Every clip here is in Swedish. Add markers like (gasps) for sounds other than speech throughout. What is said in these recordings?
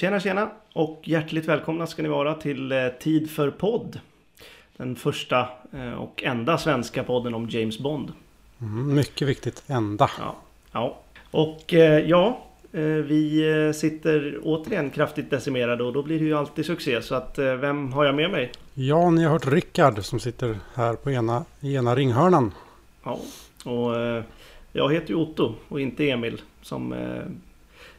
Tjena tjena och hjärtligt välkomna ska ni vara till eh, Tid för podd. Den första eh, och enda svenska podden om James Bond. Mm, mycket viktigt, enda. Ja, ja. och eh, ja, vi sitter återigen kraftigt decimerade och då blir det ju alltid succé. Så att vem har jag med mig? Ja, ni har hört Rickard som sitter här på ena, i ena ringhörnan. Ja, och jag heter ju Otto och inte Emil som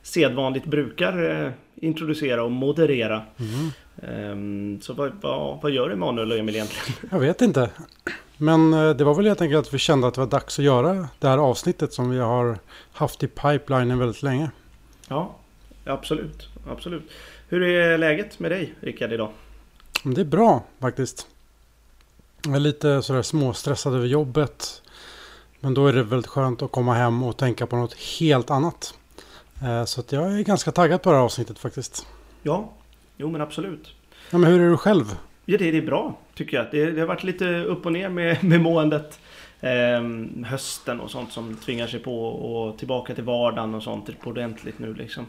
sedvanligt brukar introducera och moderera. Mm. Ehm, så vad, vad, vad gör Emanuel och Emil egentligen? Jag vet inte. Men eh, det var väl helt enkelt att vi kände att det var dags att göra det här avsnittet som vi har haft i pipelinen väldigt länge. Ja, absolut. absolut. Hur är läget med dig Rickard idag? Det är bra faktiskt. Jag är lite sådär småstressad över jobbet. Men då är det väldigt skönt att komma hem och tänka på något helt annat. Eh, Så jag är ganska taggad på det här avsnittet faktiskt. Ja, jo men absolut. Ja, men hur är du själv? Ja, det, det är bra tycker jag. Det, det har varit lite upp och ner med, (laughs) med måendet. Ehm, hösten och sånt som tvingar sig på och tillbaka till vardagen och sånt på ordentligt nu liksom.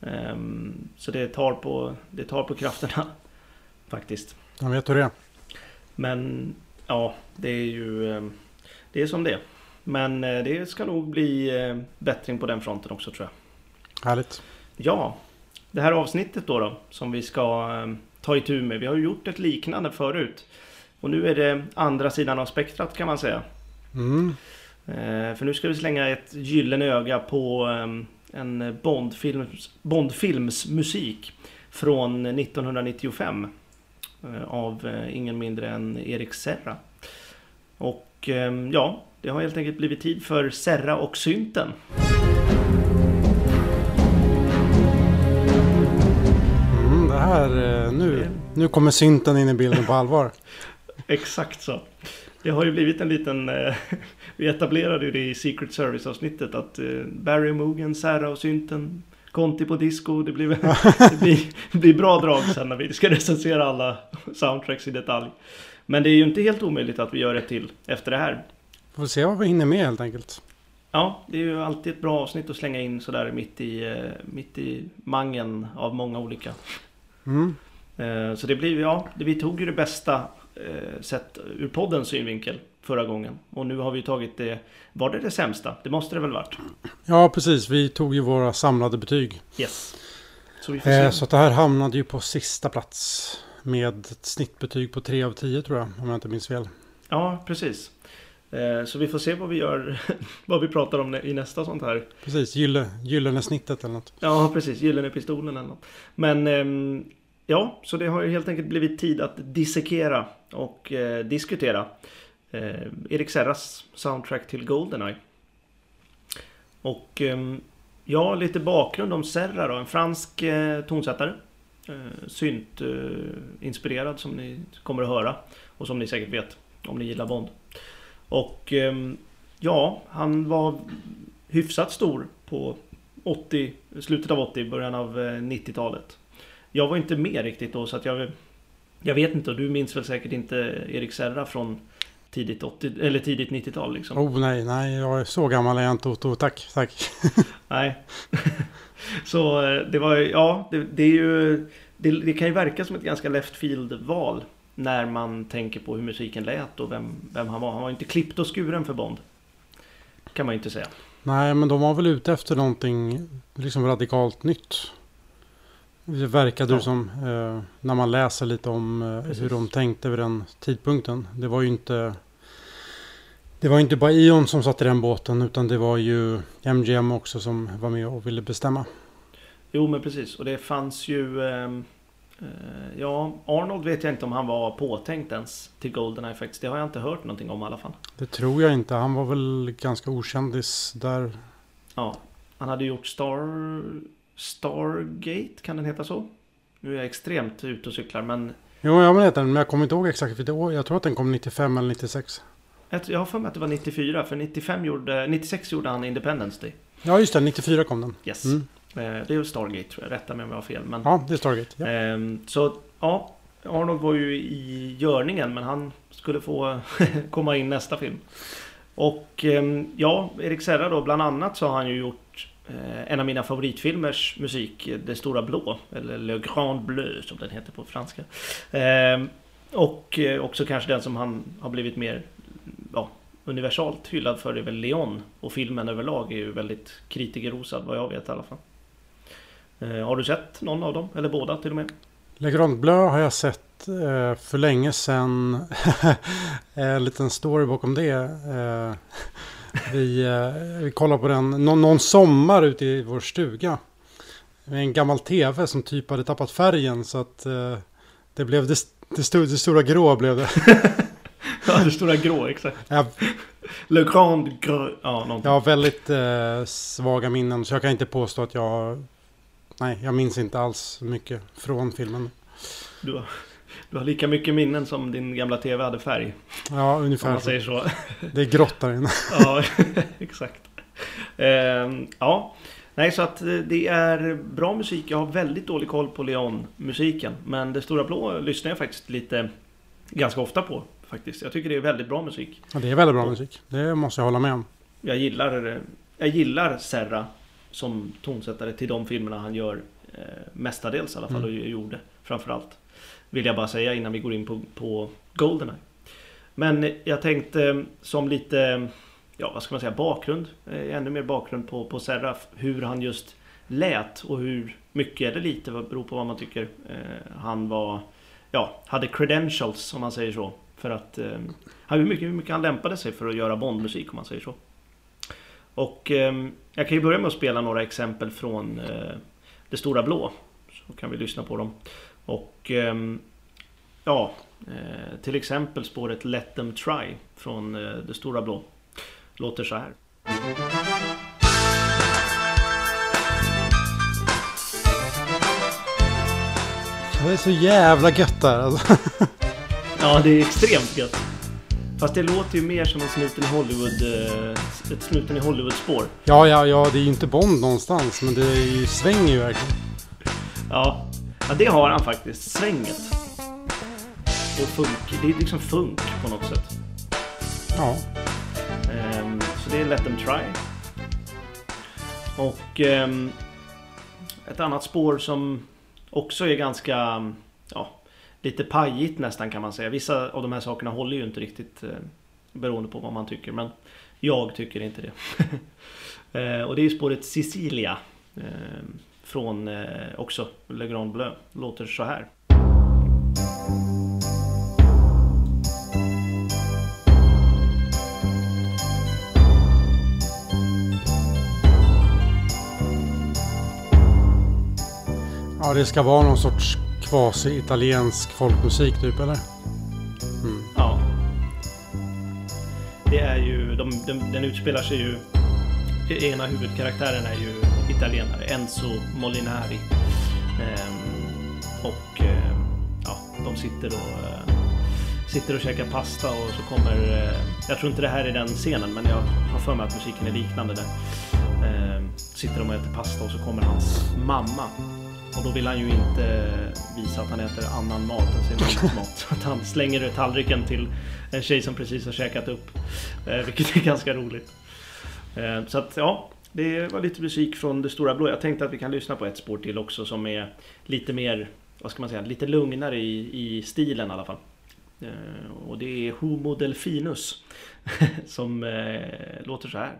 Ehm, så det tar, på, det tar på krafterna (laughs) faktiskt. Jag vet hur det är. Men ja, det är ju eh, det är som det är. Men eh, det ska nog bli eh, bättring på den fronten också tror jag. Härligt. Ja, det här avsnittet då, då som vi ska eh, ta itu med. Vi har ju gjort ett liknande förut. Och nu är det andra sidan av spektrat kan man säga. Mm. Eh, För nu ska vi slänga ett gyllene öga på eh, en Bondfilms, Bondfilms musik från 1995. eh, Av eh, ingen mindre än Erik Serra. Och eh, ja, det har helt enkelt blivit tid för Serra och synten. Här, eh, nu, nu kommer synten in i bilden på allvar. (laughs) Exakt så. Det har ju blivit en liten... Eh, (laughs) vi etablerade ju det i Secret Service-avsnittet att eh, Barry Mogan, Sarah och synten, Conti på disco. Det blir, (laughs) det blir, det blir bra drag sen när vi ska recensera alla soundtracks i detalj. Men det är ju inte helt omöjligt att vi gör ett till efter det här. Får se vad vi hinner med helt enkelt. Ja, det är ju alltid ett bra avsnitt att slänga in sådär mitt i, mitt i mangen av många olika. Mm. Eh, Så det blir, ja, vi tog ju det bästa eh, sett ur poddens synvinkel förra gången. Och nu har vi tagit det, var det det sämsta? Det måste det väl varit? Ja, precis. Vi tog ju våra samlade betyg. Yes. Så vi får Eh, se. så det här hamnade ju på sista plats. Med ett snittbetyg på 3 av 10 tror jag, om jag inte minns fel. Ja, precis. Så vi får se vad vi gör, (laughs) vad vi pratar om i nästa sånt här. Precis, gylle, gyllene snittet eller något. Ja, precis. Gyllene pistolen eller något. Men ehm, ja, så det har ju helt enkelt blivit tid att dissekera och eh, diskutera eh, Erik Serras soundtrack till Goldeneye. Och eh, ja, lite bakgrund om Serra då. En fransk eh, tonsättare. Eh, synt eh, inspirerad som ni kommer att höra. Och som ni säkert vet om ni gillar Bond. Och ehm, ja, han var hyfsat stor på 80, slutet av 80, början av eh, 90-talet. Jag var inte med riktigt då så att jag... Jag vet inte och du minns väl säkert inte Erik Serra från tidigt 80 eller tidigt 90-tal liksom? Oh nej, nej, jag är så gammal är jag inte Otto. Tack, tack. (laughs) Nej. (laughs) så eh, det var ja, det, det är ju... Det, det kan ju verka som ett ganska left field val. När man tänker på hur musiken lät och vem, vem han var. Han var inte klippt och skuren för Bond. Kan man ju inte säga. Nej, men de var väl ute efter någonting liksom radikalt nytt. Det verkade ju Ja. som, eh, när man läser lite om eh, hur de tänkte vid den tidpunkten. Det var ju inte... Det var inte bara Ion som satt i den båten utan det var ju MGM också som var med och ville bestämma. Jo men precis och det fanns ju ehm, eh, Ja Arnold vet jag inte om han var påtänkt ens till Goldeneye faktiskt. Det har jag inte hört någonting om i alla fall. Det tror jag inte. Han var väl ganska okändis där. Ja Han hade gjort Star Stargate kan den heta så? Nu är jag extremt ute och cyklar men Jo, jag vet den, men jag kommer inte ihåg exakt år. Jag tror att den kom 95 eller 96. jag, har för mig att det var 94 för 95 gjorde 96 gjorde han Independence Day. Ja, just det. 94 kom den. Yes. Mm. Eh, det är ju Stargate tror jag. Rätta mig om jag har fel. Men, Ja, det är Stargate. Ja. Ehm, så ja, Arnold var ju i görningen men han skulle få (laughs) komma in nästa film. Och ehm, ja, Erik Serra då bland annat så har han ju gjort Eh, en av mina favoritfilmers musik, eh, Det stora blå, eller Le Grand Bleu som den heter på franska. Ehm, och eh, också kanske den som han har blivit mer ja, universalt hyllad för är väl Leon. Och filmen överlag är ju väldigt kritikerrosad vad jag vet i alla fall. Har du sett någon av dem? Eller båda till och med? Le Grand Bleu har jag sett för länge sedan. (laughs) en liten story bakom det. Vi, eh, vi kollade på den någon, någon sommar ute i vår stuga. Med en gammal tv som typ hade tappat färgen så att eh, det blev det, det, stor, det stora grå blev det. (laughs) ja, det stora grå, exakt. Ja, Le Grand Grö... Ja, någonting. jag har väldigt eh, svaga minnen så jag kan inte påstå att jag. Nej, jag minns inte alls mycket från filmen. Du, har, du har lika mycket minnen som din gamla TV hade färg. Ja, Om ungefär man så. säger så. Det är grått där inne. (laughs) Ja, (laughs) exakt. Ehm, ja, nej så att eh, det är bra musik. Jag har väldigt dålig koll på Leon-musiken. Men Det Stora Blå lyssnar jag faktiskt lite ganska ofta på. Faktiskt. Jag tycker det är väldigt bra musik. Ja, det är väldigt bra musik. Det måste jag hålla med om. Jag gillar, eh, jag gillar Serra som tonsättare till de filmerna han gör eh, mestadels i alla fall Mm. och gjorde framförallt. Vill jag bara säga innan vi går in på, på Goldeneye. Men jag tänkte eh, som lite, ja vad ska man säga, bakgrund. Eh, ännu mer bakgrund på, på Serraf. Hur han just lät och hur mycket eller lite, beror på vad man tycker. Eh, han var, ja, hade credentials om man säger så. För att, hur mycket, hur mycket han lämpade sig för att göra Bondmusik om man säger så. Och ehm, jag kan ju börja med att spela några exempel från Det Stora Blå. Så kan vi lyssna på dem. Och ehm, ja, eh, till exempel spåret Let them try från eh, Det Stora Blå. Låter så här. Det är så jävla gött där. Alltså. (laughs) Ja, det är extremt gött. Fast det låter ju mer som en snuten i Hollywood, eh, ett snuten i Hollywood-spår. Ja, ja, ja, det är ju inte Bond någonstans. Men det är ju, svänger ju verkligen. Ja. Ja, det har han faktiskt. Svänget. Och funk. Det är liksom funk på något sätt. Ja, Ehm, så det är Let them try. Och ehm, ett annat spår som också är ganska, ja, lite pajigt nästan kan man säga. Vissa av de här sakerna håller ju inte riktigt eh, beroende på vad man tycker. Men jag tycker inte det. (laughs) Eh, och det är spåret Sicilia. ehm, från eh, också Le Grand Bleu. Låter så här. ja det ska vara någon sorts kvasi-italiensk folkmusik typ, eller? Mm. Ja. Det är ju, de, de, den utspelar sig ju... Ena huvudkaraktären är ju italienare, Enzo Molinari. Ehm, och ehm, ja, de sitter och, eh, sitter och käkar pasta och så kommer... Eh, jag tror inte det här är den scenen men jag har för mig att musiken är liknande där. Ehm, sitter de och äter pasta och så kommer hans mamma. Och då vill han ju inte visa att han äter annan mat än sin mammas mat. Så att han slänger tallriken till en tjej som precis har käkat upp. Eh, vilket är ganska roligt. Så att ja, det var lite musik från Det Stora Blå. Jag tänkte att vi kan lyssna på ett spår till också som är lite mer, vad ska man säga, lite lugnare i, i stilen i alla fall. Eh, och det är Homo Delfinus (laughs) som eh, låter så här.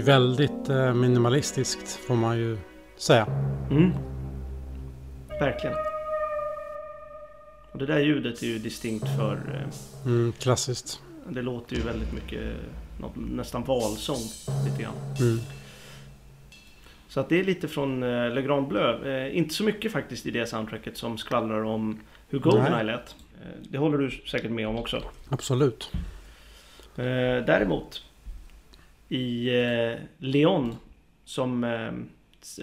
Det är väldigt eh, minimalistiskt får man ju säga. Mm. Verkligen. Och det där ljudet är ju distinkt för eh, Mm, klassiskt. Det låter ju väldigt mycket något, nästan valsång lite grann. Mm. Så att det är lite från eh, Le Grand Bleu. Eh, inte så mycket faktiskt i det soundtracket som skvallrar om hur Goldeneye lät. Eh, det håller du säkert med om också. Absolut. Eh, däremot i eh, Leon som eh,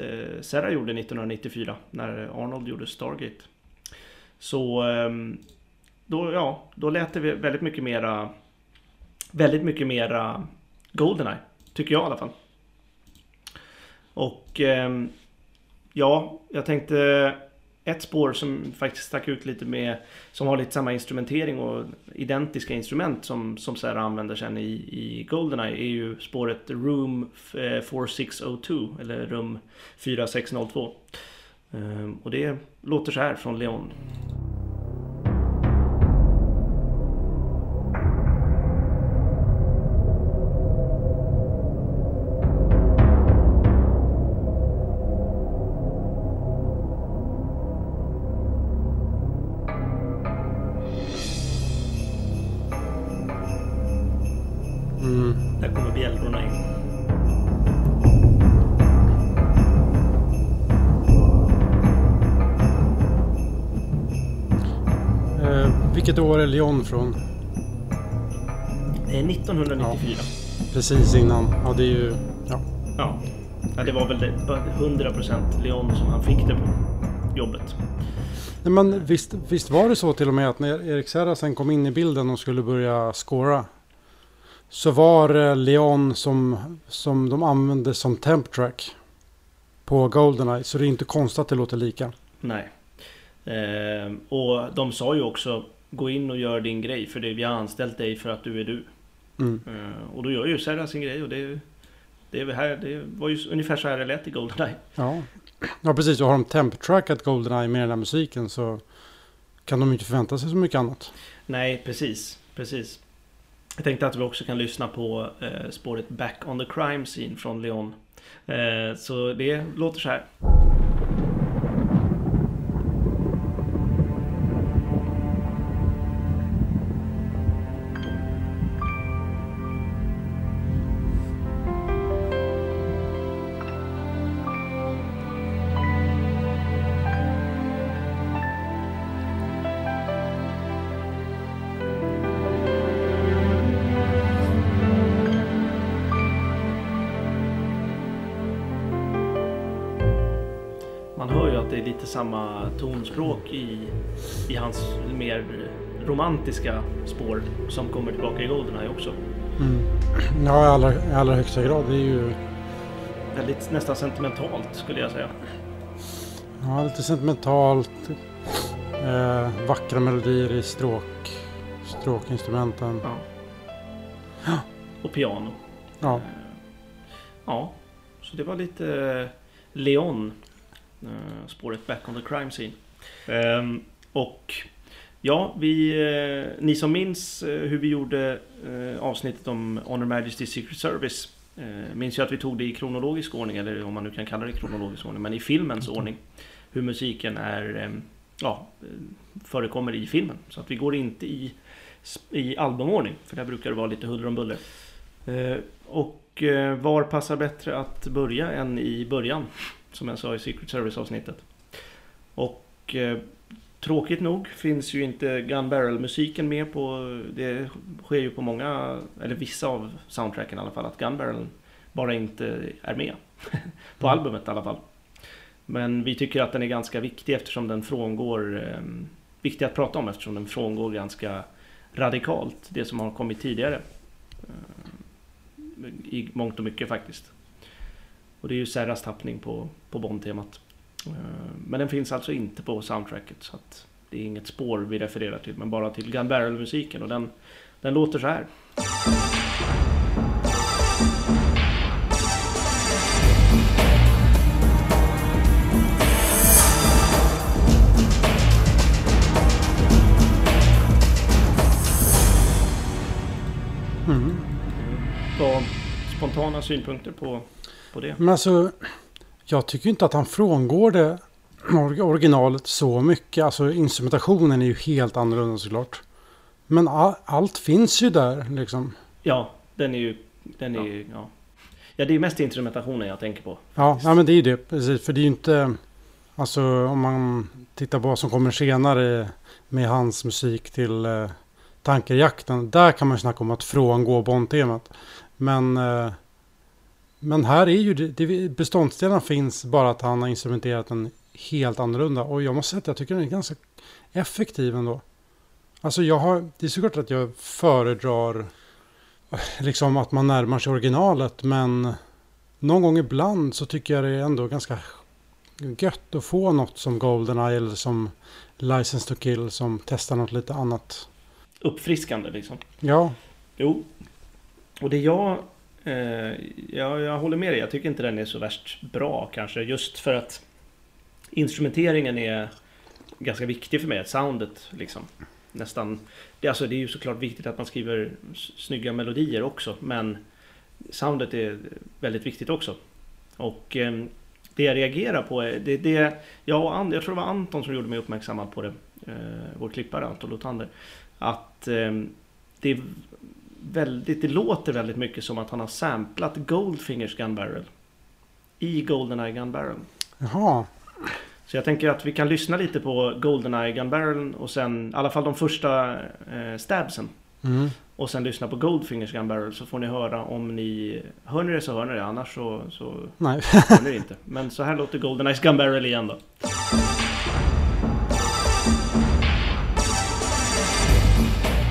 eh, Serra gjorde 1994 när Arnold gjorde Stargate. Så ehm, då, ja, då lät det väldigt mycket mera väldigt mycket mera Goldeneye. Tycker jag i alla fall. Och ehm, ja, jag tänkte ett spår som faktiskt stack ut lite med som har lite samma instrumentering och identiska instrument som, som Sarah använder sen i, i Goldeneye är ju spåret Room eh, 4602 eller Rum 4602. Ehm, och det låter så här från Leon. Vilket år är Lyon från? Det är 1994. Ja, precis innan. Ja, det är ju... Ja. Ja, ja det var väl det, 100% Lyon som han fick det på jobbet. Nej, men visst, visst var det så till och med att när Erik Serra sen kom in i bilden och skulle börja skåra så var det Leon som, som de använde som temp track på Goldeneye. Så det är inte konstigt att det låter lika. Nej. Eh, och de sa ju också Gå in och gör din grej för det, vi har anställt dig för att du är du. Mm. Uh, och då gör ju Serra sin grej och det, det, här, det var ju ungefär så här det lät i Goldeneye. Ja, ja precis. Och har de temp-trackat Goldeneye med den här musiken så kan de inte förvänta sig så mycket annat. Nej, precis. precis. Jag tänkte att vi också kan lyssna på eh, spåret Back on the Crime Scene från Leon. Eh, så det låter så här. Tonspråk i, i hans mer romantiska spår som kommer tillbaka i Goldeneye också. Mm. Ja, i allra, i allra högsta grad. Det är ju... Väldigt nästan sentimentalt skulle jag säga. Ja, lite sentimentalt. Eh, vackra melodier i stråk, stråkinstrumenten. Ja. ja. Och piano. Ja. Eh, ja, så det var lite Leon Eh, spåret Back on the Crime Scene. Ehm, och ja, vi, eh, ni som minns eh, hur vi gjorde avsnittet om Honor Majesty Secret Service minns ju att vi tog det i kronologisk ordning, eller om man nu kan kalla det kronologisk ordning, men i filmens mm. ordning. Hur musiken är, ja, förekommer i filmen. Så att vi går inte i, i albumordning, för där brukar det vara lite huller om buller. Och var passar bättre att börja än i början? som jag sa i Secret Service avsnittet. Och eh, tråkigt nog finns ju inte Gun Barrel musiken med på, det sker ju på många, eller vissa av soundtracken i alla fall, att Gun Barrel bara inte är med. (laughs) på mm. albumet i alla fall. Men vi tycker att den är ganska viktig eftersom den frångår, eh, viktig att prata om eftersom den frångår ganska radikalt det som har kommit tidigare. Eh, I mångt och mycket faktiskt. Och det är ju Serras tappning på, på Bond-temat. Eh, men den finns alltså inte på soundtracket så att det är inget spår vi refererar till men bara till Gun Barrel-musiken och den, den låter så här. Mm. Vad spontana synpunkter på på det. Men alltså, jag tycker inte att han frångår det originalet så mycket. Alltså instrumentationen är ju helt annorlunda såklart. Men all, allt finns ju där liksom. Ja, den är ju... Den är ja. Ju, ja. ja, det är mest instrumentationen jag tänker på. Ja, ja, men det är ju det. Precis, för det är ju inte... Alltså om man tittar på vad som kommer senare med hans musik till eh, Tankerjakten. Där kan man ju snacka om att frångå Bond-temat. Men... Eh, men här är ju det, beståndsdelarna finns bara att han har instrumenterat den helt annorlunda. Och jag måste säga att jag tycker den är ganska effektiv ändå. Alltså jag har, det är såklart att jag föredrar liksom att man närmar sig originalet. Men någon gång ibland så tycker jag det är ändå ganska gött att få något som Goldeneye eller som License to Kill som testar något lite annat. Uppfriskande liksom. Ja. Jo. Och det jag... Eh, jag, jag håller med dig. Jag tycker inte den är så värst bra kanske. Just för att instrumenteringen är ganska viktig för mig. Soundet liksom. Nästan... Det, alltså, det är ju såklart viktigt att man skriver snygga melodier också. Men soundet är väldigt viktigt också. Och eh, det jag reagerar på är det, det jag och And, jag tror det var Anton som gjorde mig uppmärksammad på det. Eh, vår klippare Anton Lothander, Att eh, det väldigt, det låter väldigt mycket som att han har samplat Goldfingers Gun Barrel. I Goldeneye Gun Barrel. Jaha. Så jag tänker att vi kan lyssna lite på Goldeneye Gun Barrel och sen i alla fall de första eh, stabsen. Mm. Och sen lyssna på Goldfingers Gun Barrel så får ni höra om ni hör ni det så hör ni det annars så, så Nej. hör ni det inte. Men så här låter Goldeneye Gun Barrel igen då.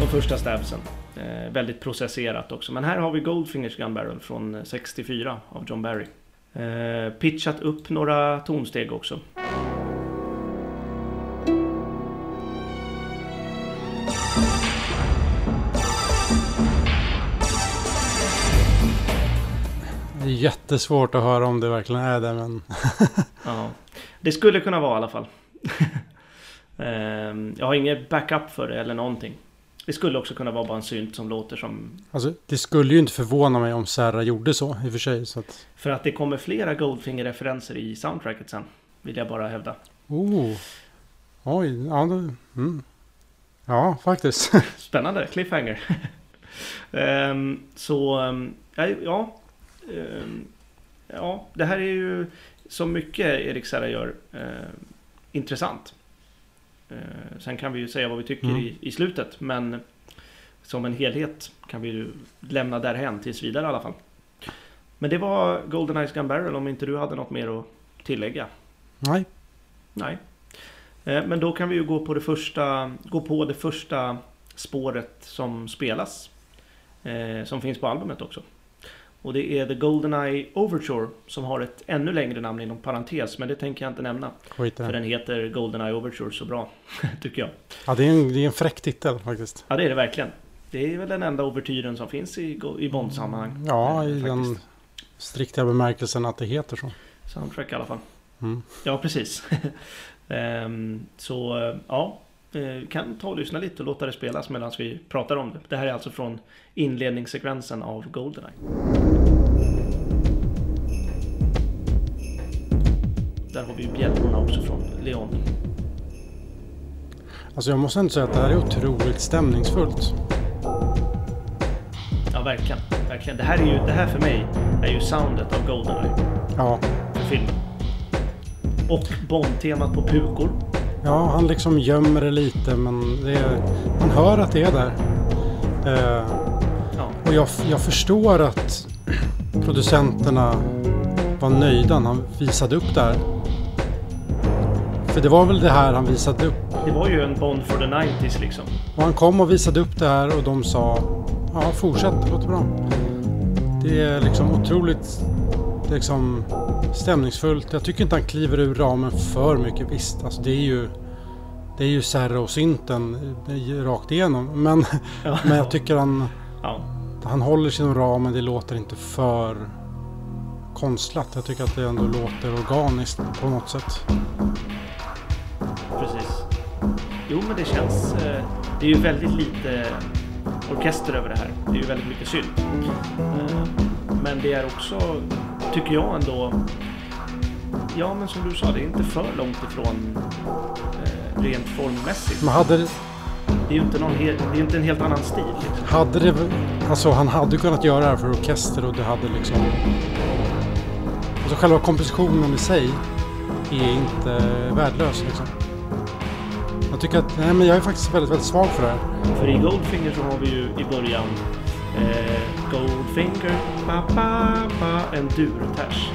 De första stabsen. Eh, väldigt processerat också. Men här har vi Goldfingers Gun Barrel från 64 av John Barry. Eh, pitchat upp några tonsteg också. Det är jättesvårt att höra om det verkligen är det men... (laughs) Ja, det skulle kunna vara i alla fall. (laughs) Ehm, jag har inget backup för det eller någonting. Det skulle också kunna vara bara en synt som låter som... Alltså det skulle ju inte förvåna mig om Serra gjorde så i och för sig. Så att... För att det kommer flera Goldfinger-referenser i soundtracket sen. Vill jag bara hävda. Oh. Oj, ja, det, mm. ja faktiskt. (laughs) Spännande, cliffhanger. (laughs) Ehm, så, um, ja, ja, ehm, ja, det här är ju som mycket Erik Serra gör eh, intressant. Eh, sen kan vi ju säga vad vi tycker Mm. i, i slutet, men som en helhet kan vi ju lämna därhän tills vidare i alla fall. Men det var Golden Eyes Gun Barrel om inte du hade något mer att tillägga. Nej, Nej. Eh, Men då kan vi ju gå på det första, gå på det första spåret som spelas. Eh, som finns på albumet också. Och det är The Goldeneye Overture som har ett ännu längre namn inom parentes. Men det tänker jag inte nämna. skit För den heter Goldeneye Overture så bra. (laughs) tycker jag. Ja, det är en, det är en fräck titel faktiskt. Ja det är det verkligen. Det är väl den enda overtyren som finns i, i Bond-sammanhang. Ja, eh, i den faktiskt. strikta bemärkelsen att det heter så. Soundtrack i alla fall. Mm. Ja, precis. (laughs) Ehm, så ja, kan ta och lyssna lite och låta det spelas medan vi pratar om det. Det här är alltså från inledningssekvensen av Goldeneye. Där har vi ju bjällrorna också från Leon. Alltså jag måste ändå säga att det här är otroligt stämningsfullt. Ja, verkligen. verkligen. Det här är ju, det här för mig är ju soundet av Goldeneye Ja, för filmen. Och Bond-temat på pukor. Ja han liksom gömmer det lite men det är, man hör att det är där. Eh, Ja, och jag, jag förstår att producenterna var nöjda när han visade upp det här. För det var väl det här han visade upp. det var ju en Bond for the 90s liksom. Och han kom och visade upp det här och de sa Ja, fortsätt, det låter bra. Det är liksom otroligt liksom, stämningsfullt. Jag tycker inte han kliver ur ramen för mycket. Visst, alltså det är ju det är ju Serra och synten rakt igenom. Men, (laughs) Ja. men jag tycker han, Ja, han håller sig inom ramen. Det låter inte för konstlat. Jag tycker att det ändå låter organiskt på något sätt. precis. Jo, men det känns... eh, Det är ju väldigt lite orkester över det här. Det är ju väldigt mycket synt. Eh, Men det är också, tycker jag ändå... Ja, men som du sa, det är inte för långt ifrån eh, rent formmässigt. Men hade, Det är ju inte, någon he- det är inte en helt annan stil. Liksom. hade det, alltså han hade kunnat göra det här för orkester och det hade liksom... Alltså själva kompositionen i sig är inte värdelös liksom. Jag tycker att, nej men jag är faktiskt väldigt, väldigt svag för det här. För i Goldfinger så har vi ju i början Eh, Goldfinger, pa, pa, pa, en duroters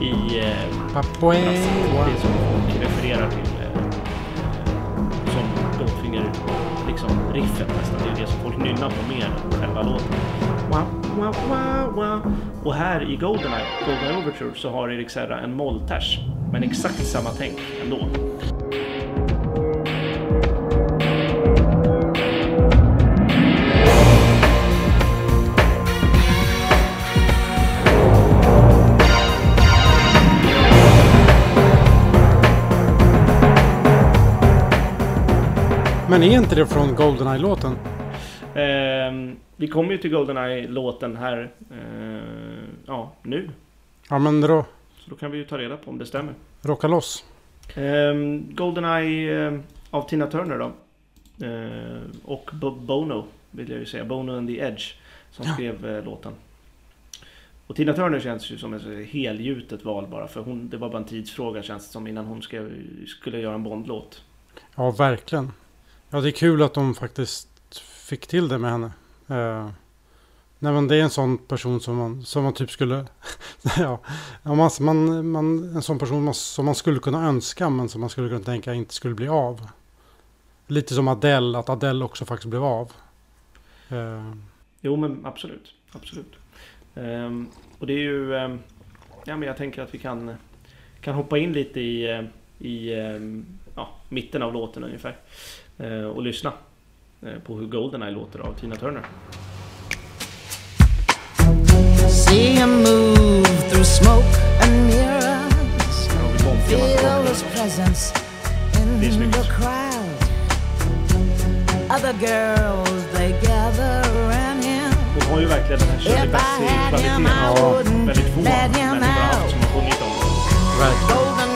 i eh, Papoe. det som folk refererar till eh, som Goldfinger, liksom riffet nästan. Det är det som folk nynnar på mer än själva låten. Wow, wow, wow, wow. Och här i Goldeneye, Goldeneye Overture, så har Erik Serra en mollters. Men exakt samma tänk ändå. Men är inte det från Goldeneye-låten? Ehm, vi kommer ju till Goldeneye-låten här, eh, ja, nu. Ja men då, Så då kan vi ju ta reda på om det stämmer. rocka loss. Goldeneye eh, av Tina Turner då. Eh, och Bo- Bono vill jag ju säga. Bono and the Edge som Ja. skrev eh, låten. Och Tina Turner känns ju som ett helgjutet val bara. För hon, det var bara en tidsfråga känns det som innan hon skrev, skulle göra en Bondlåt. Ja, verkligen. Ja, det är kul att de faktiskt fick till det med henne. Uh, nej, men det är en sån person som man, som man typ skulle... (laughs) ja, man, man, man, en sån person man- som man skulle kunna önska, men som man skulle kunna tänka inte skulle bli av. Lite som Adele, att Adele också faktiskt blev av. Eh, Jo men absolut. Absolut. Ehm, och det är ju... ehm, ja men jag tänker att vi kan, kan hoppa in lite i, eh, i ehm, ja, mitten av låten ungefär eh, och lyssna eh, på hur Goldeneye låter av Tina Turner. See him move through smoke and mirrors. Feel his presence in the crowd. Other girls, they gather around him. Hon har ju verkligen den här Shirley Bassey-kvaliteten. Ja, väldigt få människor har haft som har sjungit om det. verkligen.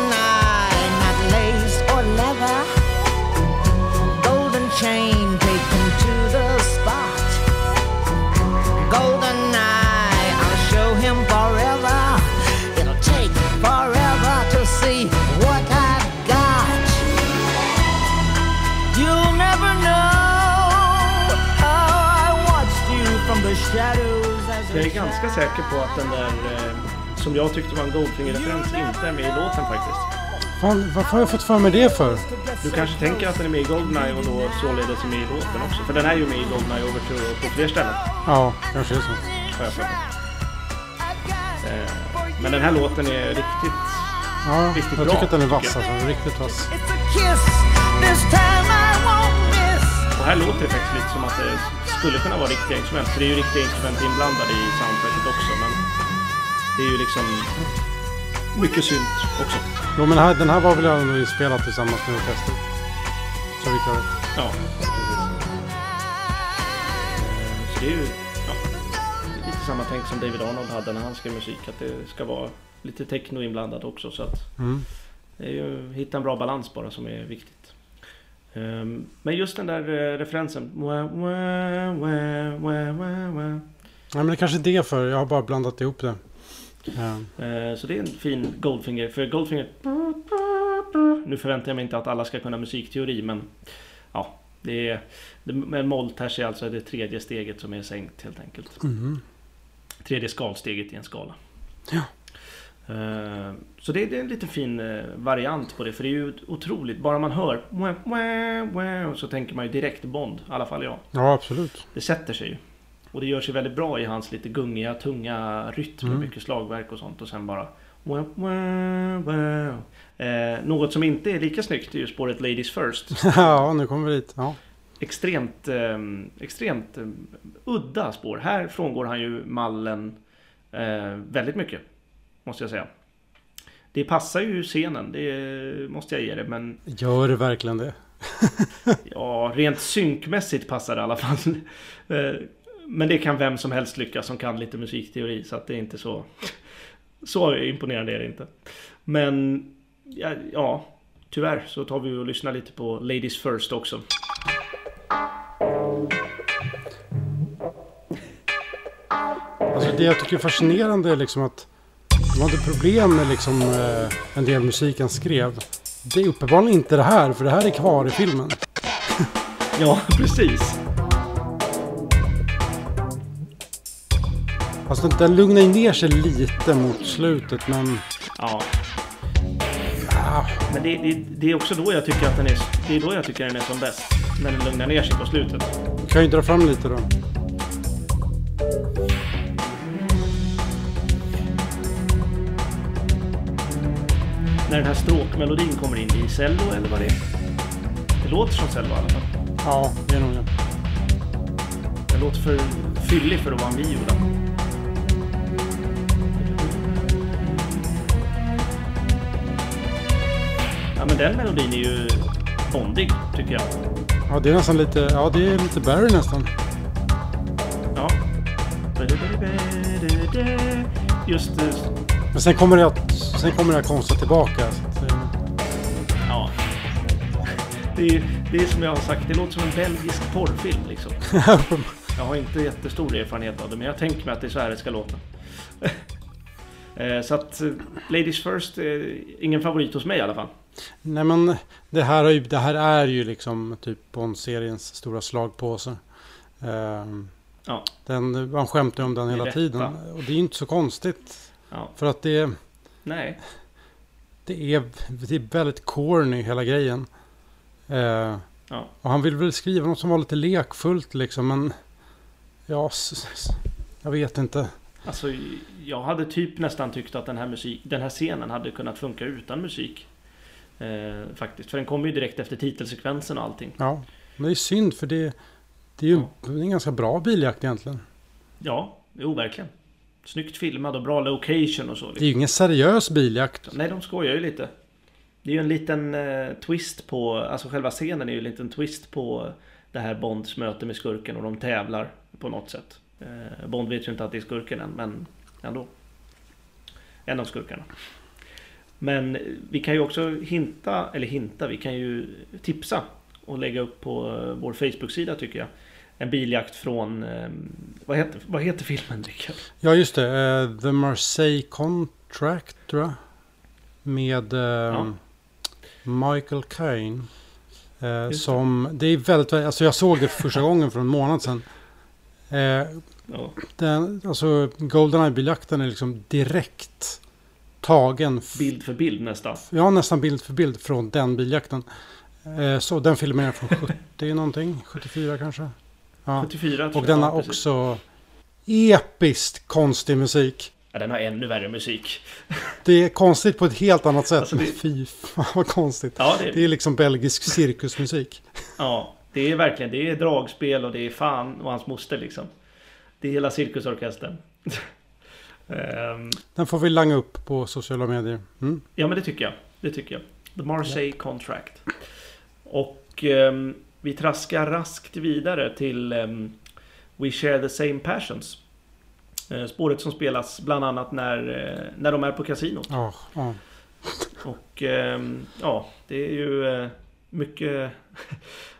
Chain taken to the spot. Golden eye, I'll show him forever. It'll take forever to see what I've got. You'll never know how I watched you from the shadows as Jag a är ganska säker på att den där eh, som jag tyckte var en Goldfinger-referens inte är med i låten faktiskt. Fan, varför har jag fått för mig det för? Du kanske tänker att den är med i Goldeneye och då således är med i låten också. För den är ju med i Goldeneye Overture och på fler ställen. Ja, kanske är så. Har jag för mig. Eh, Men den här låten är riktigt... Ja, Riktigt jag bra, tycker att den är vass jag. alltså. Riktigt vass. It's a kiss, this time I won't miss. Och här låter det faktiskt lite som att det skulle kunna vara riktiga instrument. För det är ju riktiga instrument inblandade i soundtracket också. Men det är ju liksom mycket synt också. Jo, men här, den här var väl ändå inspelad tillsammans med orkester. Så vitt jag vet. Ja, Så det är ju ja, det är lite samma tänk som David Arnold hade när han skrev musik. Att det ska vara lite techno inblandat också. Så att Mm. det är ju hitta en bra balans bara som är viktigt. Ehm, Men just den där eh, referensen. Wah, wah, wah. Nej, men det kanske är det för. Jag har bara blandat ihop det. Ja. Eh, Så det är en fin Goldfinger. För Goldfinger... Nu förväntar jag mig inte att alla ska kunna musikteori men... Ja, det är... Med mollters är alltså det tredje steget som är sänkt helt enkelt. Mhm. Tredje skalsteget i en skala. Ja. Eh, Så det är, en lite fin eh, variant på det. För det är ju otroligt. Bara man hör... Så tänker man ju direkt Bond. I alla fall jag. ja, absolut. Det sätter sig ju. Och det gör sig väldigt bra i hans lite gungiga, tunga rytm med Mm. mycket slagverk och sånt. Och sen bara... Wow, wow, wow. Eh, något som inte är lika snyggt är ju spåret Ladies First. (laughs) ja, nu kommer vi dit. Ja. Extremt, eh, extremt eh, udda spår. Här frångår han ju mallen eh, väldigt mycket. Måste jag säga. Det passar ju scenen, det måste jag ge det. Men Gör det verkligen det? (laughs) Ja, rent synkmässigt passar det i alla fall. (laughs) Men det kan vem som helst lyckas som kan lite musikteori så att det är inte så Så imponerande är det inte. Men ja, ja tyvärr så tar vi och lyssnar lite på Ladies First också. Alltså det jag tycker är fascinerande är liksom att de hade problem med liksom eh, en del musik han skrev. Det är uppenbarligen inte det här, för det här är kvar i filmen. Ja, precis. Alltså den lugnar ju ner sig lite mot slutet men... Ja. Ah, Men det, det, det är också då jag tycker att den är... Det är då jag tycker den är som bäst. När den lugnar ner sig på slutet. kan ju dra fram lite då. När den här stråkmelodin kommer in i cello eller vad det är. Det låter som cello i alla fall. Ja, det är nog det. Den låter för fyllig för att vara en viola. Den melodin är ju bondig tycker jag. Ja, det är nästan lite... Ja, det är lite Barry nästan. Ja. Just. Men sen kommer det. Sen kommer det att konsta tillbaka. Att, eh, Ja. Det är, det är som jag har sagt, det låter som en belgisk porrfilm liksom. (laughs) Jag har inte jättestor erfarenhet av det, men jag tänker mig att det är så här det ska låta. (laughs) Eh, Så att eh, Ladies First ingen favorit hos mig i alla fall. Nej men det här, är ju, det här är ju liksom typ Bond-seriens stora slagpåse. Ehm, Ja. Den, man skämtar om den hela rätta. tiden. Och det är ju inte så konstigt. Ja. För att det, Nej. det, är, det är väldigt corny hela grejen. Eh, Ja. Och han vill väl skriva något som var lite lekfullt liksom. Men ja, jag vet inte. Alltså, jag hade typ nästan tyckt att den här, musik, den här scenen hade kunnat funka utan musik. Eh, faktiskt. För den kommer ju direkt efter titelsekvensen och allting. Ja, men det är synd för det, det är ju är en ganska bra biljakt egentligen. Ja, jo verkligen. Snyggt filmad och bra location och så. Det är Liksom. ju ingen seriös biljakt. Nej, de skojar ju lite. Det är ju en liten eh, twist på, alltså själva scenen är ju en liten twist på det här Bonds möte med skurken och de tävlar på något sätt. Eh, Bond vet ju inte att det är skurken än, men ändå. En av skurkarna. Men vi kan ju också hinta, eller hinta, vi kan ju tipsa och lägga upp på eh, vår Facebook-sida tycker jag. En biljakt från, eh, vad heter, vad heter filmen Rickard? Ja, just det. eh, The Marseille Contract, tror jag. Med eh, Michael Caine. Det. som, det är väldigt, alltså jag såg det för första gången för en månad sedan. Ja, den, alltså Goldeneye-biljakten är liksom direkt tagen. bild för bild nästan. Ja, nästan bild för bild från den biljakten. Eh, så den filmen är från (laughs) 70 någonting, 74 kanske. Ja. 74 tror Och jag. den Ja, har precis. också episkt konstig musik. Ja, den har ännu värre musik. (laughs) Det är konstigt på ett helt annat sätt. Alltså, det- (laughs) Fy fan vad konstigt. Ja, det, Det är liksom belgisk cirkusmusik. ja, det är verkligen. Det är dragspel och det är fan och hans moster liksom. Det är hela cirkusorkestern. Ehm, Den får vi langa upp på sociala medier. Mm. ja, men det tycker jag. Det tycker jag. The Marseille Contract. Och ehm, vi traskar raskt vidare till ehm, We Share the Same Passions. Eh, spåret som spelas bland annat när, eh, när de är på kasinot. Ja, ja. Och ehm, ja, det är ju eh, mycket... (laughs)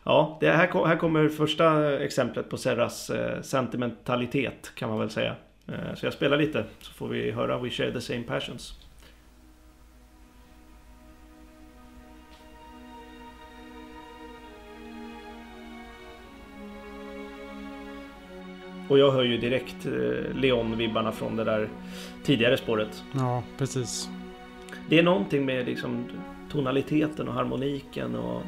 Ja, det här, här kommer första exemplet på Serras sentimentalitet kan man väl säga. Eh, Så jag spelar lite så får vi höra We share the same passions. Och jag hör ju direkt eh, Leon-vibbarna från det där tidigare spåret. ja, precis. Det är någonting med liksom tonaliteten och harmoniken och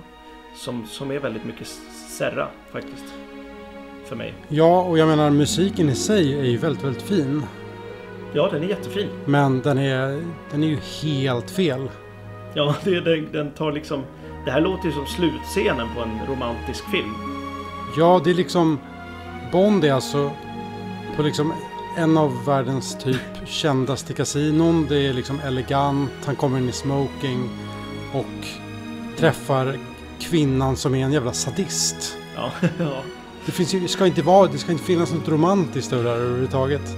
som, som är väldigt mycket Serra faktiskt. För mig. Ja, och jag menar musiken i sig är ju väldigt, väldigt fin. Ja, den är jättefin. Men den är, den är ju helt fel. Ja, (laughs) det, den, den tar liksom... Det här låter ju som slutscenen på en romantisk film. Ja, det är liksom... Bond är alltså på liksom en av världens typ kändaste kasinon. Det är liksom elegant, han kommer in i smoking och träffar kvinnan som är en jävla sadist. Ja, (laughs) ja. Det, finns ju, ska inte vara, det ska inte finnas något romantiskt över det här överhuvudtaget.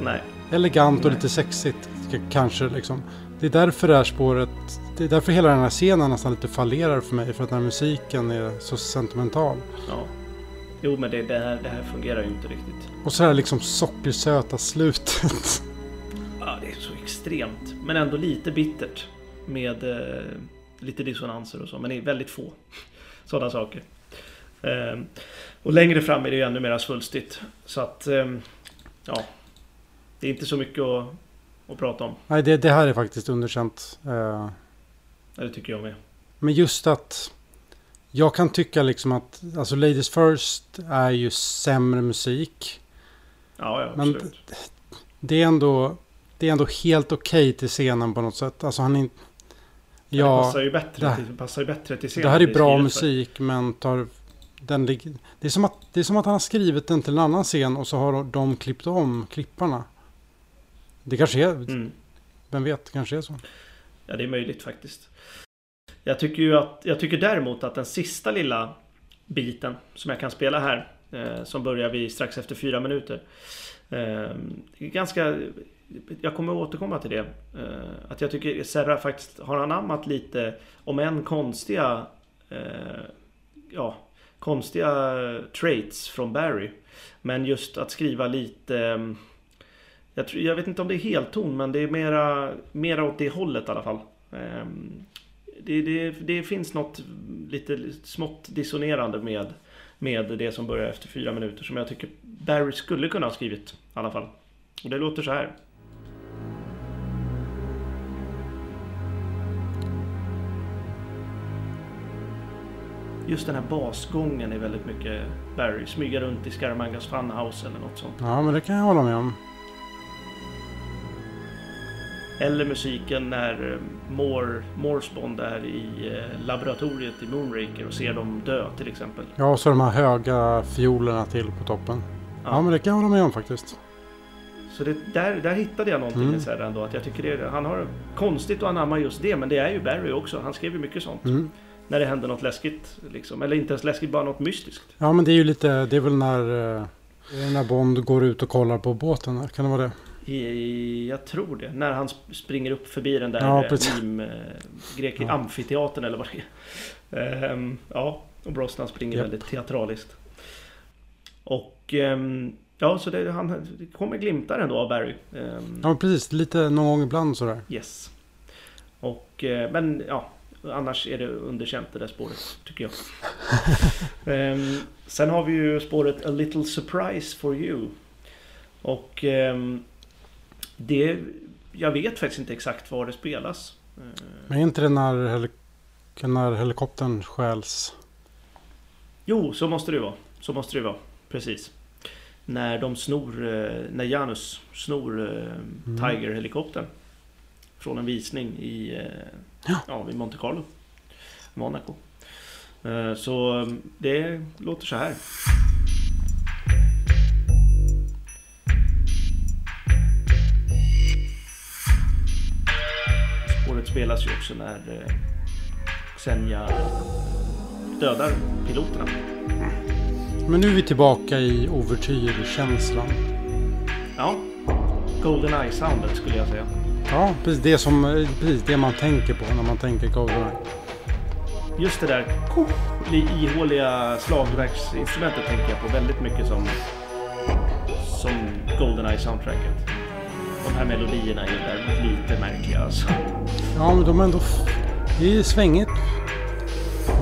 Nej. Elegant och Nej. lite sexigt kanske liksom. Det är därför det här spåret, det är därför hela den här scenen nästan lite fallerar för mig. För att den här musiken är så sentimental. Ja. Jo, men det, det, här, det här fungerar ju inte riktigt. Och så här liksom sockersöta slutet. Ja, det är så extremt. Men ändå lite bittert. Med eh, lite dissonanser och så. Men det är väldigt få sådana saker. Ehm, och längre fram är det ju ännu mer svulstigt. Så att, ehm, ja. det är inte så mycket att, att prata om. Nej, det, det här är faktiskt underkänt. Eh, Ja, Det tycker jag med. Men just att jag kan tycka liksom att alltså Ladies First är ju sämre musik. Ja, ja Men absolut. Det är ändå, det är ändå helt okej till scenen på något sätt. Alltså han är inte... det Ja, passar ju bättre, det- till, passar ju bättre till scenen. det här är det bra skrivet för. musik men tar... Den, lig- det, är som att, det är som att han har skrivit den till en annan scen och så har de klippt om klipparna. Det kanske är... Mm. Vem vet, kanske är så. Ja, det är möjligt faktiskt. Jag tycker ju att, jag tycker däremot att den sista lilla biten som jag kan spela här, eh, som börjar vid strax efter fyra minuter. Eh, ganska, jag kommer återkomma till det. Eh, att jag tycker Serra faktiskt har anammat lite, om än konstiga, eh, konstiga traits från Barry. Men just att skriva lite mm, jag, tror, jag vet inte om det är helton men det är mera, mera åt det hållet i alla fall. Ehm, det, det, det finns något lite smått dissonerande med, med det som börjar efter fyra minuter som jag tycker Barry skulle kunna ha skrivit i alla fall. Och det låter så här. Just den här basgången är väldigt mycket Barry. Smyga runt i Scaramangas funhouse eller något sånt. Ja, men det kan jag hålla med om. Eller musiken när eh, Moore, Moores Bond är i eh, laboratoriet i Moonraker och ser dem dö till exempel. Ja, och så de här höga fiolerna till på toppen. Ja, men det kan jag hålla med om faktiskt. Så det, där, där hittade jag någonting Mm. i Serra ändå. Att jag tycker det, han har konstigt att anamma just det. Men det är ju Barry också. Han skrev ju mycket sånt. Mm. När det hände något läskigt. Liksom. Eller inte ens läskigt, bara något mystiskt. Ja, men det är ju lite, det är väl när, eh, när Bond går ut och kollar på båten. Kan det vara det? Jag tror det. När han sp- springer upp förbi den där Ja, precis. meme, eh, grek, Ja. amfiteatern eller vad det är. Ehm, ja, och Brosnan springer Japp. väldigt teatraliskt. Och ehm, ja, så det, han det kommer glimtar ändå av Barry. Ehm, Ja, precis. Lite någon gång ibland sådär. Yes. Och, eh, men ja, annars är det underkänt det där spåret, tycker jag. (laughs) Ehm, sen har vi ju spåret A Little Surprise for You. Och ehm, det, jag vet faktiskt inte exakt var det spelas. Eh, Men är inte det när, helik- när helikoptern stjäls? Jo, så måste det vara. Så måste det vara. Precis. När de snor, eh, när Janus snor eh, Mm. Tiger-helikoptern. Från en visning i, eh, Ja. ja, i Monte Carlo. Monaco. Eh, Så eh, det låter så här. Spåret spelas ju också när eh, Xenia dödar piloterna. Men nu är vi tillbaka i ouvertyrkänslan. Ja. Goldeneye soundet skulle jag säga. Ja, precis det, som, precis det man tänker på när man tänker Goldeneye. Just det där li- ihåliga slagverksinstrumentet tänker jag på väldigt mycket som som Goldeneye soundtracket. De här melodierna är där lite märkliga alltså. Ja, men de är ändå... Det är svängigt.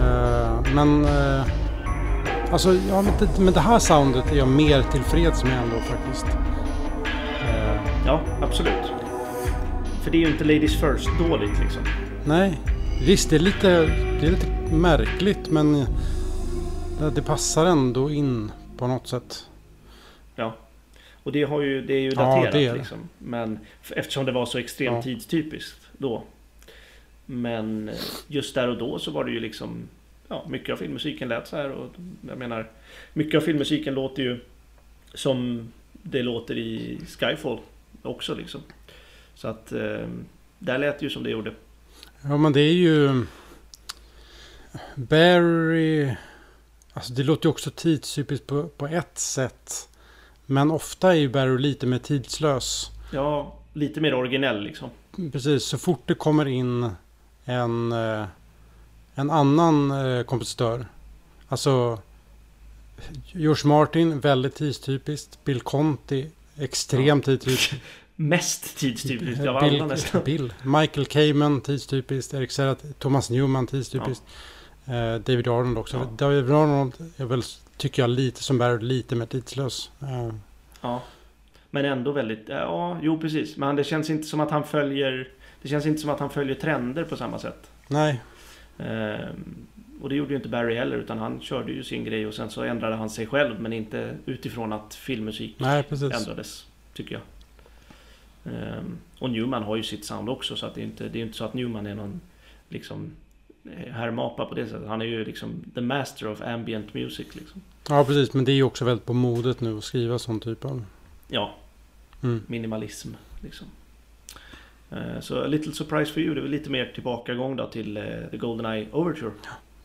Eh, men... Uh, alltså, ja, men det, men det här soundet är jag mer tillfreds med ändå faktiskt. Eh, Ja, absolut. För det är ju inte Ladies First dåligt liksom. nej, visst det är lite, det är lite märkligt men det, passar ändå in på något sätt. Ja. Och det, har ju, det är ju Ja, daterat det är det. liksom. Men eftersom det var så extremt Ja. tidstypiskt då. Men just där och då så var det ju liksom Ja, mycket av filmmusiken lät så här och jag menar Mycket av filmmusiken låter ju Som det låter i Skyfall också liksom. Så att eh, Där lät det ju som det gjorde. Ja men det är ju... Barry... Alltså det låter ju också tidstypiskt på, på ett sätt. Men ofta är ju Barry lite mer tidslös. Ja, lite mer originell liksom. Precis, så fort det kommer in en, eh, en annan eh, kompositör. Alltså George Martin, väldigt tidstypiskt. Bill Conti, extremt tidstypiskt. (laughs) Mest tidstypiskt av alla nästan. Bill. Michael Kamen, tidstypiskt. Erik Serra, Thomas Newman, tidstypiskt. Eh, David Arnold också. Ja. David Arnold är väl, tycker jag, lite som Barry, lite mer tidslös. Eh, Ja. Men ändå väldigt, ja, jo precis. Men det känns inte som att han följer Det känns inte som att han följer trender på samma sätt. Nej, Ehm, och det gjorde ju inte Barry heller utan han körde ju sin grej och sen så ändrade han sig själv men inte utifrån att filmmusik nej precis. ändrades. Tycker jag. Ehm, och Newman har ju sitt sound också så att det är inte, det är inte så att Newman är någon liksom eh, härmapa på det sättet. Han är ju liksom the master of ambient music liksom. Ja, precis. Men det är ju också väldigt på modet nu att skriva sån typ av... Ja, Mm. minimalism liksom. Eh, Så A Little Surprise for You, det är väl lite mer tillbakagång då till eh, The Goldeneye Overture.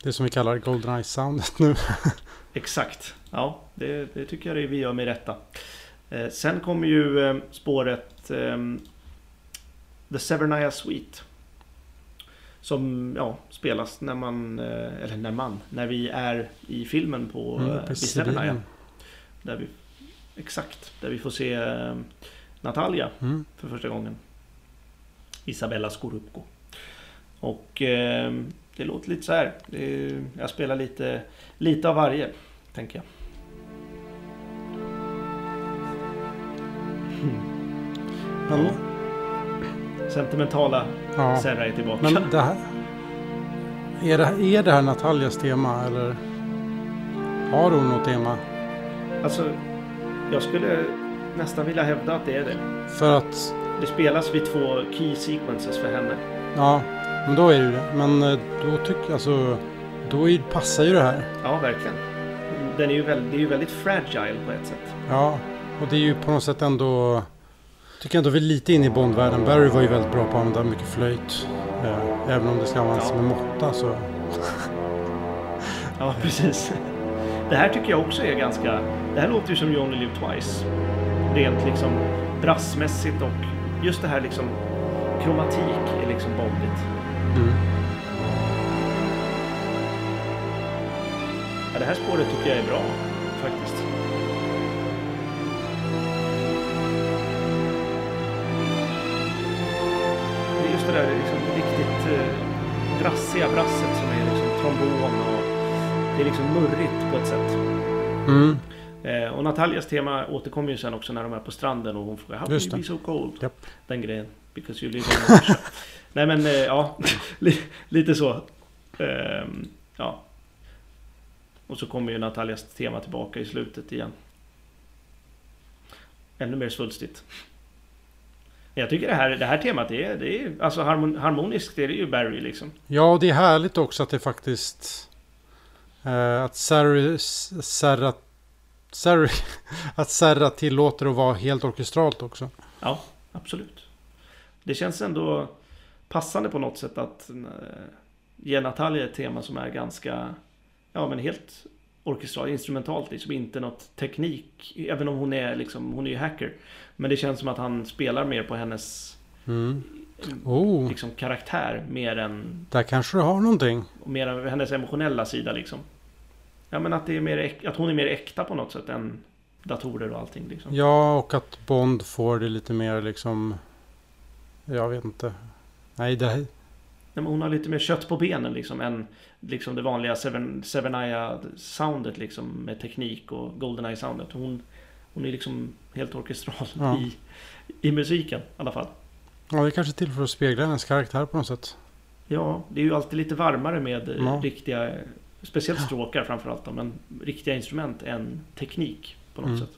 Det som vi kallar Goldeneye-soundet nu. (laughs) Exakt. Ja, det, det tycker jag det vi gör med rätta. Eh, sen kommer ju eh, spåret ehm, The Severnaya Suite. Som ja, spelas när man, eh, eller när man, när vi är i filmen på Mm, på Severnaya. Där vi, exakt, där vi får se Natalia Mm. för första gången. Isabella Scorupco. Och eh, det låter lite så här. Jag spelar lite, lite av varje, tänker jag. Men, Sentimentala ja. Serra är tillbaka. Men det här... Är det, är det här Nataljas tema eller? Har hon något tema? Alltså, jag skulle nästan vilja hävda att det är det. För att... Det spelas vid två key sequences för henne. Ja, men då är det ju det. Men eh, då tycker alltså... Då är, passar ju det här. Ja, verkligen. Den är ju väldigt, det är ju väldigt fragile på ett sätt. Ja, och det är ju på något sätt ändå... Tycker ändå vi är lite inne i Bondvärlden. Barry var ju väldigt bra på att använda mycket flöjt. Eh, även om det ska användas Ja. med måtta så... (laughs) Ja, precis. Det här tycker jag också är ganska... Det här låter ju som You Only Live Twice. Rent liksom brassmässigt och just det här liksom kromatik är liksom bondigt. Mm. Ja, det här spåret tycker jag är bra faktiskt. Brassiga brasset som är liksom trombon och det är liksom murrigt på ett sätt. Mm. Eh, och Natalias tema återkommer ju sen också när de är på stranden och hon frågar How can you be so cold? Japp. Den grejen. Because you live in Russia. (laughs) Nej men eh, ja, (laughs) li- lite så. Ehm, ja. Och så kommer ju Natalias tema tillbaka i slutet igen. Ännu mer svulstigt. Jag tycker det här, det här temat är, det är alltså harmon, harmoniskt det är det ju Barry liksom. Ja, och det är härligt också att det faktiskt... Eh, att Sarri... Serra... Sarri... (laughs) Att Serra tillåter att vara helt orkestralt också. Ja, absolut. Det känns ändå passande på något sätt att eh, ge Natalia ett tema som är ganska, ja men helt orkestralt, instrumentalt liksom, inte något teknik. Även om hon är liksom, hon är ju hacker. Men det känns som att han spelar mer på hennes Mm. Oh, liksom, karaktär mer än, där kanske du har någonting. mer än hennes emotionella sida liksom. Ja men att, det är mer, att hon är mer äkta på något sätt än datorer och allting liksom. Ja, och att Bond får det lite mer liksom... Jag vet inte. Nej, det. Nej, men hon har lite mer kött på benen liksom än liksom det vanliga Seven, Sevenaya soundet liksom med teknik och Goldeneye soundet. Hon, hon är liksom helt orkestral Ja. i, i musiken i alla fall. Ja, det är kanske till för att spegla hennes karaktär på något sätt. Ja, det är ju alltid lite varmare med eh, Ja. riktiga, speciellt stråkar framförallt då, men riktiga instrument än teknik på något Mm. sätt.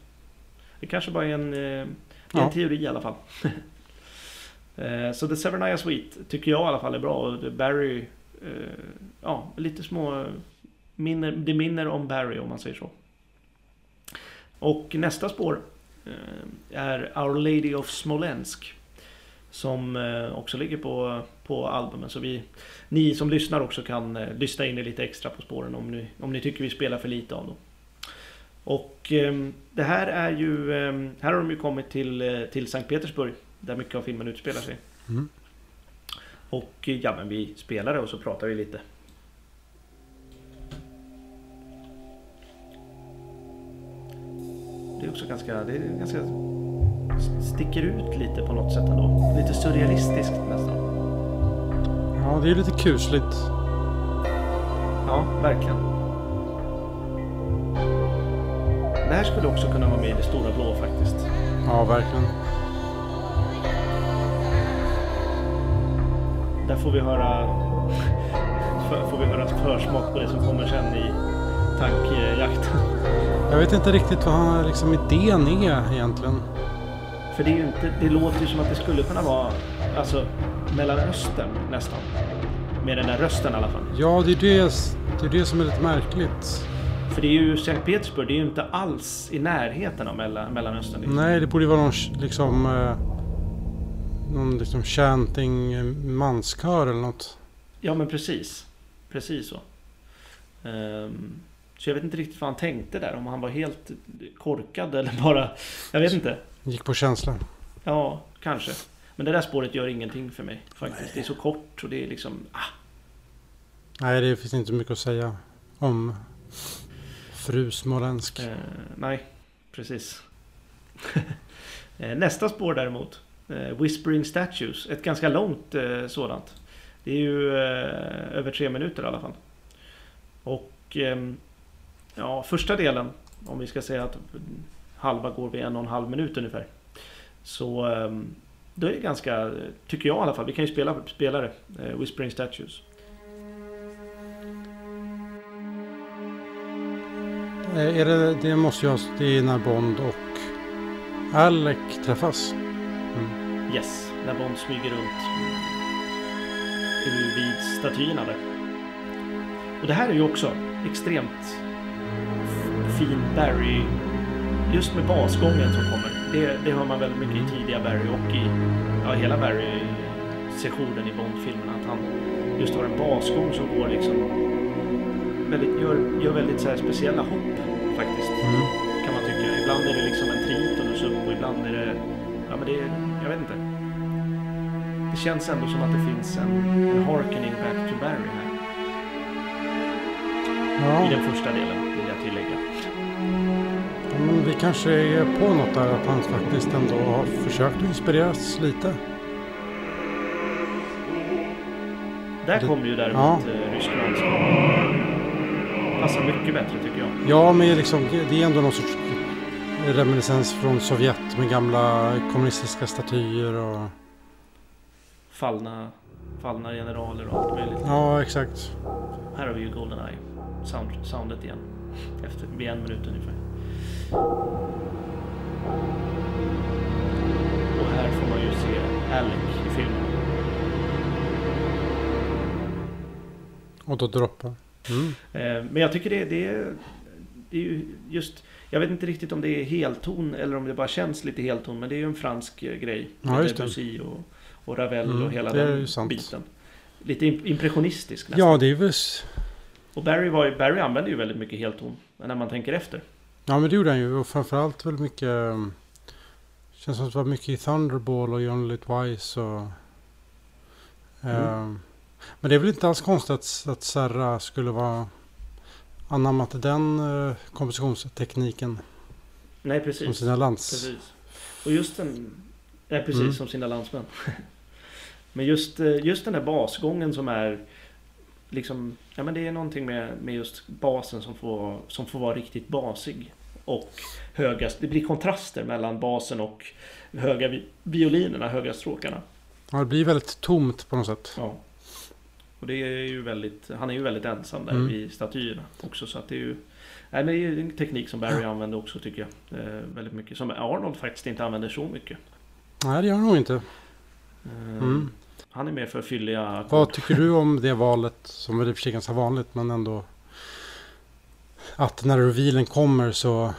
Det kanske bara är en, eh, är Ja. en teori i alla fall. (laughs) Eh, Så The Severnaya Suite tycker jag i alla fall är bra och Barry, ja lite små minner, det minner om Barry om man säger så. Och nästa spår eh, är Our Lady of Smolensk. Som eh, också ligger på, på albumen. Så vi, ni som lyssnar också kan eh, lyssna in er lite extra på spåren om ni, om ni tycker vi spelar för lite av dem. Och det här är ju, här har de ju kommit till, till Sankt Petersburg. Där mycket av filmen utspelar sig. Mm. Och ja men vi spelar det och så pratar vi lite. Också ganska, det är ganska sticker ut lite på något sätt ändå. Lite surrealistiskt nästan. Ja, det är lite kusligt. Ja, verkligen. det här skulle också kunna vara med i det stora blå faktiskt. Ja, verkligen. Där får vi höra (laughs) får vi höra försmak på det som kommer sen i tankjakten. Jag vet inte riktigt vad han, liksom, idén är egentligen. För det är ju inte, det låter ju som att det skulle kunna vara alltså Mellanöstern nästan. Med den där rösten i alla fall. Ja, det är det, det, är det som är lite märkligt. För det är ju Sankt Petersburg, det är ju inte alls i närheten av Mellan, Mellanöstern. liksom. Nej, det borde ju vara någon liksom... Eh, någon liksom chanting eh, manskör eller något. Ja men precis. Precis så. Ehm, så jag vet inte riktigt vad han tänkte där. Om han var helt korkad eller bara... Jag vet inte. Gick på känsla. Ja, kanske. Men det där spåret gör ingenting för mig faktiskt. Det är så kort och det är liksom... Ah, Nej, det finns inte mycket att säga om fru Smolensk. eh, nej, precis. (laughs) Eh, Nästa spår däremot. Eh, Whispering Statues. Ett ganska långt eh, sådant. Det är ju eh, över tre minuter i alla fall. Och ehm, ja, första delen. Om vi ska säga att halva går vid en och en halv minut ungefär. Så ehm, då är det ganska, tycker jag i alla fall, vi kan ju spela, spela det. Eh, Whispering Statues. Eh, Är det, det måste ju det är när Bond och Alec träffas. Yes, när Bond smyger runt mm, vid statyerna där. Och det här är ju också extremt fin Barry, just med basgången som kommer. Det, det hör man väldigt mycket i tidiga Barry och i ja, hela Barry-sessionen i Bond-filmerna. Att han just har en basgång som går liksom väldigt, gör, gör väldigt så här speciella hopp faktiskt Mm. kan man tycka. Ibland är det liksom en tritonus upp och ibland är det... Ja men det. Jag vet inte. Det känns ändå som att det finns en, en harkening back to Barry här. I Ja, den första delen vi kanske är på något där att han faktiskt ändå har försökt att inspireras lite. Där Det- kommer ju däremot ja. ja. Ryssland som passar mycket bättre tycker jag. Ja, men liksom, det är ändå någon sorts reminiscens från Sovjet med gamla kommunistiska statyer och... Fallna, fallna generaler och allt möjligt. Ja, exakt. Här har vi ju Goldeneye. Sound, soundet igen. Efter, vid en minut ungefär. Och här får man ju se Alec i filmen. Och då droppar. Mm. Eh, Men jag tycker det, det, är, det är ju just... Jag vet inte riktigt om det är helton eller om det bara känns lite helton. Men det är ju en fransk eh, grej. Ja, Med just. Debussy och, och Ravel Mm, och hela den biten. Lite im- impressionistisk nästan. Ja, det är väl... Och Barry, var, ju- Barry använder ju väldigt mycket helton. När man tänker efter. Ja, men det gjorde han ju. Och framförallt väldigt mycket... um, Känns som att det var mycket i Thunderball och John Litwise och... ehm, men det är väl inte alls konstigt att, att Serra skulle vara anammat den uh, kompositionstekniken Nej som precis. sina lands... Precis. Och just den... Nej precis, Mm. som sina landsmän. (laughs) men just, eh, just den där basgången som är... Liksom, ja men det är någonting med, med just basen som får, som får vara riktigt basig. Och höga, det blir kontraster mellan basen och höga vi, violinerna, höga stråkarna. Ja, det blir väldigt tomt på något sätt. Ja. Och det är ju väldigt, han är ju väldigt ensam där Mm. vid statyerna också så att det är ju Nej men det är en teknik som Barry använder också tycker jag. Eh, väldigt mycket. Som Arnold faktiskt inte använder så mycket. Nej, det gör han nog inte. Eh, Mm. Han är mer för fylliga Vad ackord. tycker du om det valet som väl i och för sig är ganska vanligt men ändå att när revealen kommer så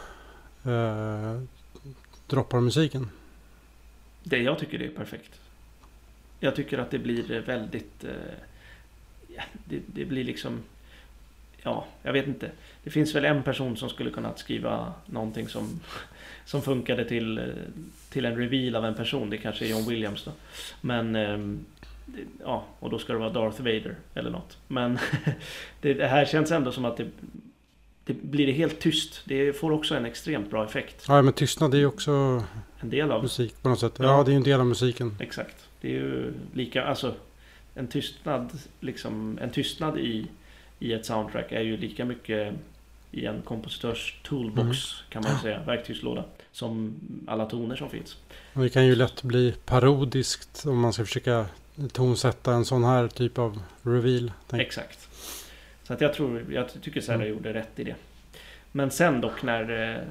eh, droppar musiken. Det jag tycker det är perfekt. Jag tycker att det blir väldigt... Eh, det, det blir liksom... Ja, jag vet inte. Det finns väl en person som skulle kunna skriva någonting som, som funkade till, till en reveal av en person. Det kanske är John Williams då. Men... ja, och då ska det vara Darth Vader eller något. Men (laughs) det, det här känns ändå som att det... Det blir det helt tyst. Det får också en extremt bra effekt. Ja, men tystnad är ju också En del av musik på något sätt. Ja. Ja, det är ju en del av musiken. Exakt. Det är ju lika, alltså en tystnad, liksom, en tystnad i, i ett soundtrack är ju lika mycket i en kompositörs toolbox Mm. kan man (gasps) säga, verktygslåda. Som alla toner som finns. Och det kan ju lätt bli parodiskt om man ska försöka tonsätta en sån här typ av reveal. Tänk. Exakt. Så att jag tror, jag tycker Serra Mm. gjorde rätt i det. Men sen dock när eh,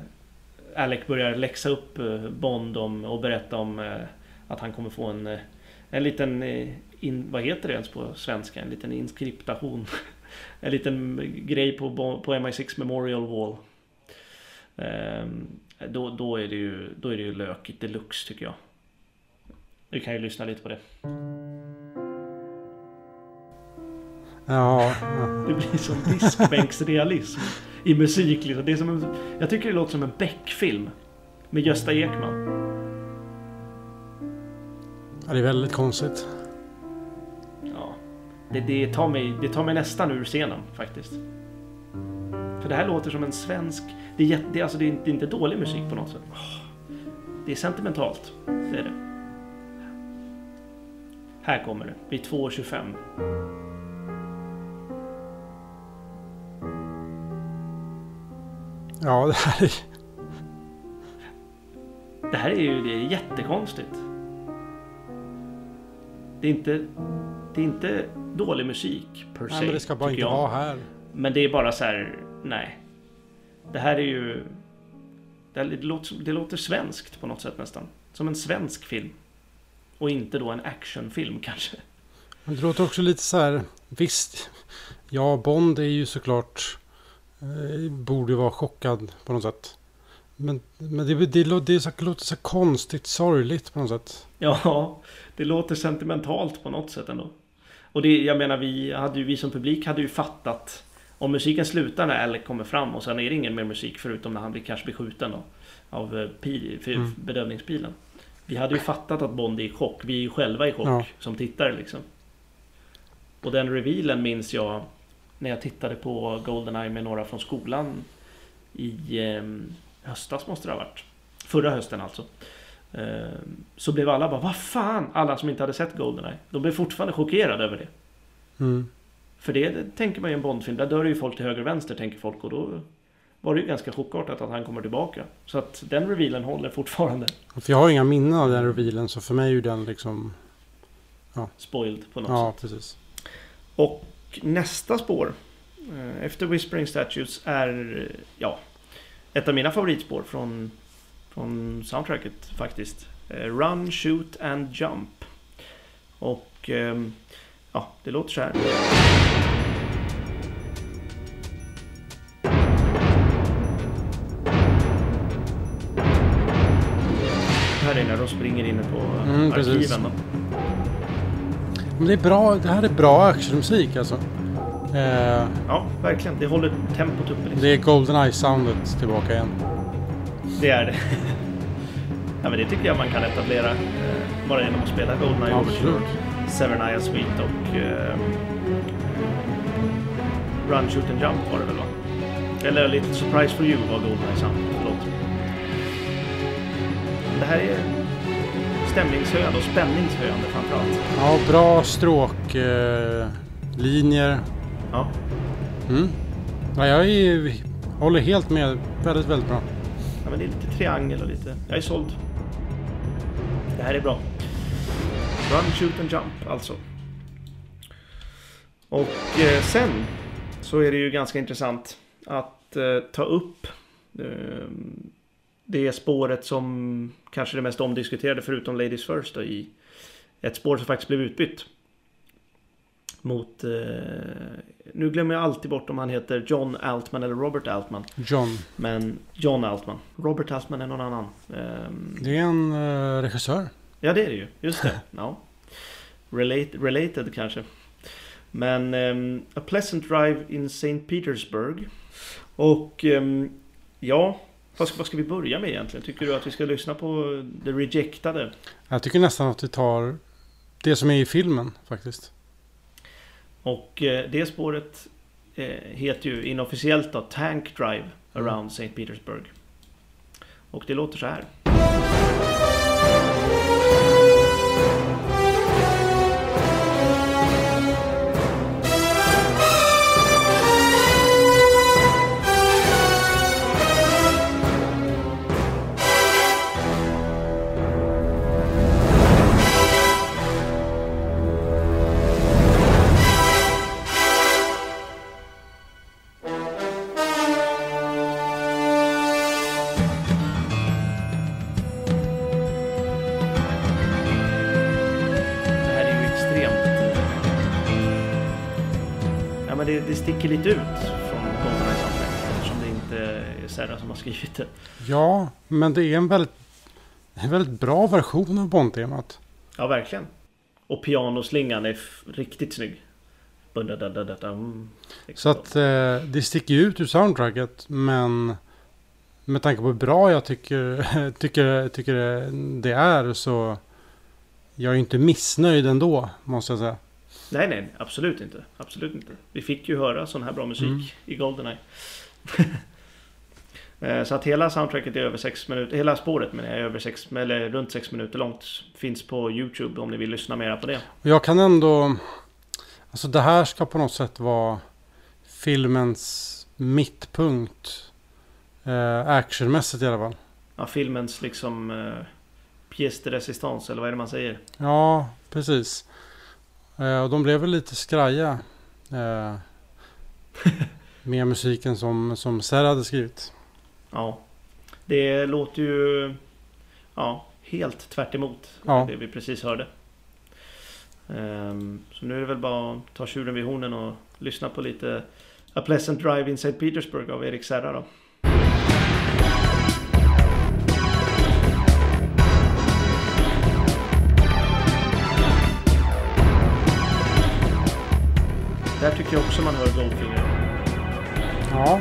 Alec börjar läxa upp eh, Bond om, och berätta om eh, att han kommer få en, en liten, in, vad heter det ens på svenska? En liten inskriptation. (laughs) en liten grej på, på MI6 Memorial Wall. Ehm, då, då, är det ju, då är det ju lökigt deluxe tycker jag. Vi kan ju lyssna lite på det. Ja. Det blir som diskbänksrealism i musik. Liksom. Det är som en, jag tycker det låter som en Beck-film. Med Gösta Ekman. Ja, det är väldigt konstigt. Ja. Det, det, tar mig, det tar mig nästan ur scenen faktiskt. För det här låter som en svensk... Det är, jätte, alltså, det, är inte, det är inte dålig musik på något sätt. Det är sentimentalt. Det är det. Här kommer det. Vid 2.25. Ja, det här är... Det här är ju det är jättekonstigt. Det är inte, det är inte dålig musik per se. Nej, men det ska bara inte jag. vara här. Men det är bara så här, nej. Det här är ju... Det, här, det, låter, det låter svenskt på något sätt nästan. Som en svensk film. Och inte då en actionfilm kanske. Men det låter också lite så här... Visst, ja, Bond är ju såklart... Eh, borde vara chockad på något sätt. Men, men det, det, det, så, det låter så konstigt sorgligt på något sätt. Ja, det låter sentimentalt på något sätt ändå. Och det, jag menar, vi, hade ju, vi som publik hade ju fattat om musiken slutar när Alec kommer fram och sen är det ingen mer musik förutom när han blir, kanske blir skjuten då, av eh, pil, för, Mm. bedövningspilen. Vi hade ju fattat att Bond är i chock. Vi är ju själva i chock Ja. som tittare liksom. Och den revealen minns jag när jag tittade på Goldeneye med några från skolan i eh, höstas måste det ha varit. Förra hösten alltså. Eh, så blev alla bara Vad fan? Alla som inte hade sett Goldeneye. De blev fortfarande chockerade över det. Mm. För det, det tänker man ju i en Bondfilm. Där dör ju folk till höger och vänster tänker folk. Och då var det ju ganska chockartat att han kommer tillbaka. Så att den revealen håller fortfarande. För jag har inga minnen av den revealen så för mig är ju den liksom... Spoiled på något Ja, sätt. precis. Och nästa spår eh, efter Whispering Statues är ja, ett av mina favoritspår från, från soundtracket faktiskt. Eh, Run, Shoot and Jump. Och ehm, ja, det låter så här. Springer inne på Mm, arkiven. Men det är bra, det här är bra actionmusik alltså. Eh, Ja, verkligen. Det håller tempot uppe. Liksom. det är Goldeneye-soundet tillbaka igen. Det är det. (laughs) ja, men det tycker jag man kan etablera eh, bara genom att spela Goldeneye Absolut. Seven Eye Suite och eh, Run, Shoot and Jump var det väl va? Eller Little Surprise for You var Goldeneye Sound. Förlåt. Det här är stämningshöjande och spänningshöjande framförallt. Ja, bra stråk, eh. Ja, Mm. Ja, jag är, håller helt med. Väldigt, väldigt bra. Ja, men det är lite triangel och lite... Jag är såld. Det här är bra. Run, shoot and jump alltså. Och eh, sen så är det ju ganska intressant att eh, ta upp eh, det spåret som kanske är det mest omdiskuterade förutom Ladies First då, i ett spår som faktiskt blev utbytt. Mot... Eh, nu glömmer jag alltid bort om han heter John Altman eller Robert Altman. John. Men John Altman. Robert Altman är någon annan. Ehm, Det är en eh, regissör. ja, det är det ju. Just det. (laughs) Ja. Relate, related kanske. Men ehm, A Pleasant Drive in St. Petersburg. Och ehm, ja, vad ska, vad ska vi börja med egentligen? Tycker du att vi ska lyssna på The Rejectade? Jag tycker nästan att vi tar det som är i filmen faktiskt. Och eh, det spåret eh, heter ju inofficiellt då Tank Drive around St. Petersburg. Och det låter så här. Skrivit det. Ja, men det är en väldigt, en väldigt bra version av Bond-temat. Ja, verkligen. Och pianoslingan är riktigt snygg. Så att eh, det sticker ut ur soundtracket, men med tanke på hur bra jag tycker, (laughs) tycker, tycker det är så jag är inte missnöjd ändå, måste jag säga. Nej, nej, absolut inte. Absolut inte. Vi fick ju höra sån här bra musik Mm. i Goldeneye. (laughs) Eh, Så att hela soundtracket är över sex minuter, hela spåret men är över sex, eller runt sex minuter långt. Finns på Youtube om ni vill lyssna mera på det. Jag kan ändå... Alltså det här ska på något sätt vara filmens mittpunkt. Eh, actionmässigt i alla fall. Ja, filmens liksom eh, pièce de résistance, eller vad är det man säger? Ja, precis. Eh, och de blev väl lite skraja. Eh, (laughs) med musiken som, som Serra hade skrivit. Ja. Det låter ju ja, helt tvärt Ja. det vi precis hörde. Ehm, så nu är det väl bara att ta tjuren vid hornen och lyssna på lite A Pleasant Drive in St. Petersburg av Erik Serra då. Där tycker jag också man hör Goldfinger. Ja,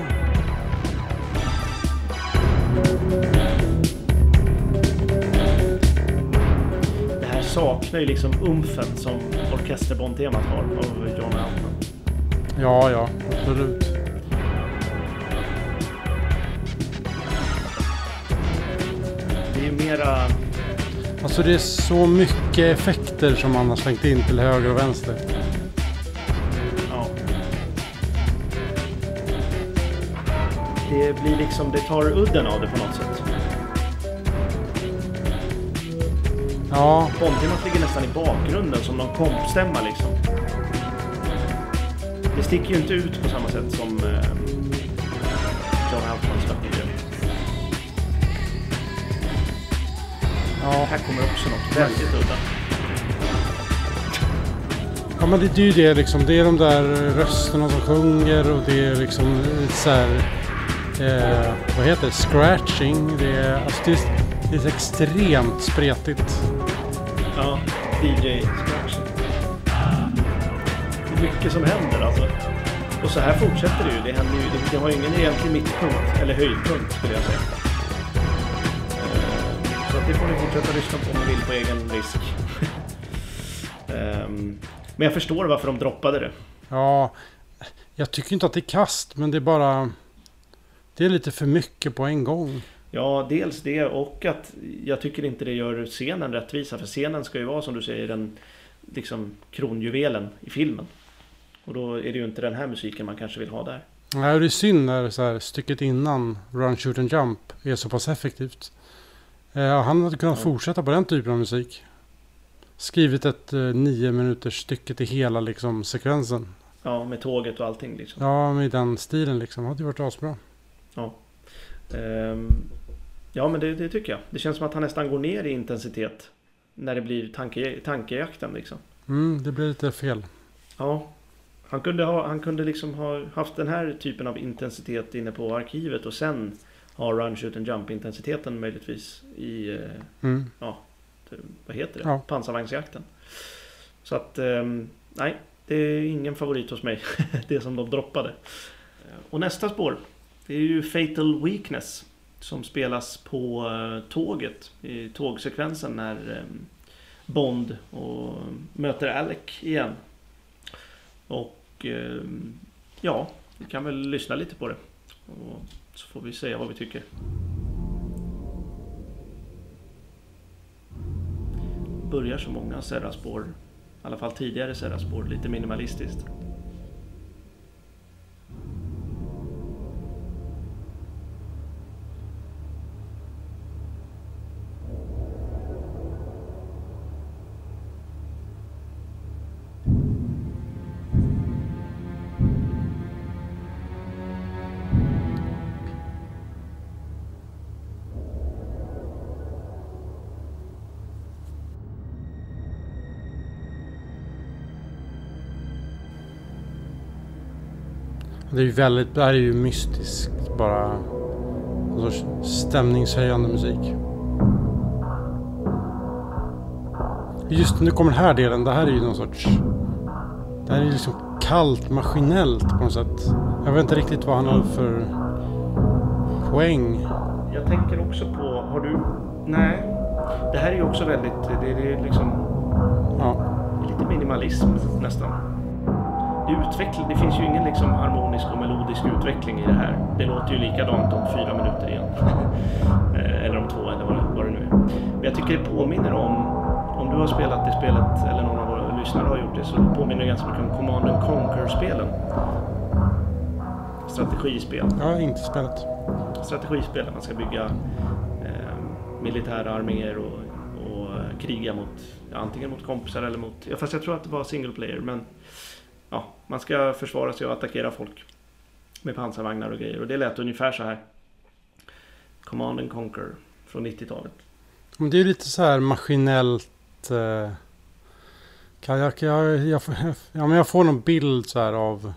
saknar ju liksom umfen som orkesterbondtemat har av John Altman. ja, ja, absolut. Det är ju mera... Alltså det är så mycket effekter som man har slängt in till höger och vänster. Ja. Det blir liksom, det tar udden av det på något sätt. Ja, Bondtemat ligger nästan i bakgrunden som någon kompstämma liksom. Det sticker ju inte ut på samma sätt som eh, John Altmans Störtmiljö. ja. Här kommer också något väldigt udda. Ja men det, det är ju det liksom. Det är de där rösterna som sjunger och det är liksom lite så här, eh, vad heter det? Scratching. Det är, alltså det, är, det är extremt spretigt. DJ Scratch. Det är mycket som händer alltså. Och så här fortsätter det ju. Det, händer ju, det, det har ju ingen egentlig mittpunkt, eller höjdpunkt skulle jag säga. Så att det får ni fortsätta lyssna på om ni vill på egen risk. (laughs) Ehm, men jag förstår varför de droppade det. Ja, jag tycker inte att det är kast men det är bara... Det är lite för mycket på en gång. Ja, dels det och att jag tycker inte det gör scenen rättvisa. För scenen ska ju vara som du säger den liksom kronjuvelen i filmen. Och då är det ju inte den här musiken man kanske vill ha där. Nej, det är synd när så här, stycket innan Run, Shoot and Jump är så pass effektivt. Eh, han hade kunnat Ja. fortsätta på den typen av musik. Skrivit ett eh, nio minuters stycke till hela liksom, sekvensen. Ja, med tåget och allting liksom. Ja, med den stilen liksom. hade ju varit asbra. Ehm, ja, men det, det tycker jag. Det känns som att han nästan går ner i intensitet. När det blir tanke, tankejakten liksom. Mm, det blir lite fel. Ja. Han kunde, ha, han kunde liksom ha haft den här typen av intensitet inne på arkivet och sen ha run, shoot and jump intensiteten möjligtvis i, eh, Mm. vad heter det? Ja. Pansarvagnsjakten. Så att, ehm, nej, det är ingen favorit hos mig. (laughs) det som de droppade. Och nästa spår, det är ju Fatal Weakness. Som spelas på eh, tåget, i tågsekvensen när ehm, Bond och möter Alec igen. Och ehm, ja, vi kan väl lyssna lite på det. Och så får vi säga vad vi tycker. Börjar så många Serra-spår, i alla fall tidigare Serra-spår, lite minimalistiskt. Det är ju väldigt, det här är ju mystiskt bara. En sorts stämningshöjande musik. Just nu kommer den här delen. Det här är ju någon sorts... Det här är ju liksom kallt, maskinellt på något sätt. Jag vet inte riktigt vad han har för poäng. Jag tänker också på, har du... Nej. Det här är ju också väldigt, det, det är liksom Ja, lite minimalism nästan. Det, utveckl, det finns ju ingen liksom harmonisk och melodisk utveckling i det här. Det låter ju likadant om fyra minuter igen. (laughs) Eh, eller om två eller vad, det- vad det nu är. Men jag tycker det påminner om, om du har spelat det spelet eller någon av våra lyssnare har gjort det, så påminner det ganska mycket om Command and Conquer-spelen. Strategispel. har inte spelat. strategispel där man ska bygga eh, militära arméer och, kriga mot ja, antingen mot kompisar eller mot, ja, fast jag tror att det var single player men ja, man ska försvara sig och attackera folk med pansarvagnar och grejer och det lät ungefär så här. Command and Conquer från 90-talet. Men det är ju lite så här maskinellt. Eh, jag, jag, jag, får- (laughs) ja, men jag får någon bild så här av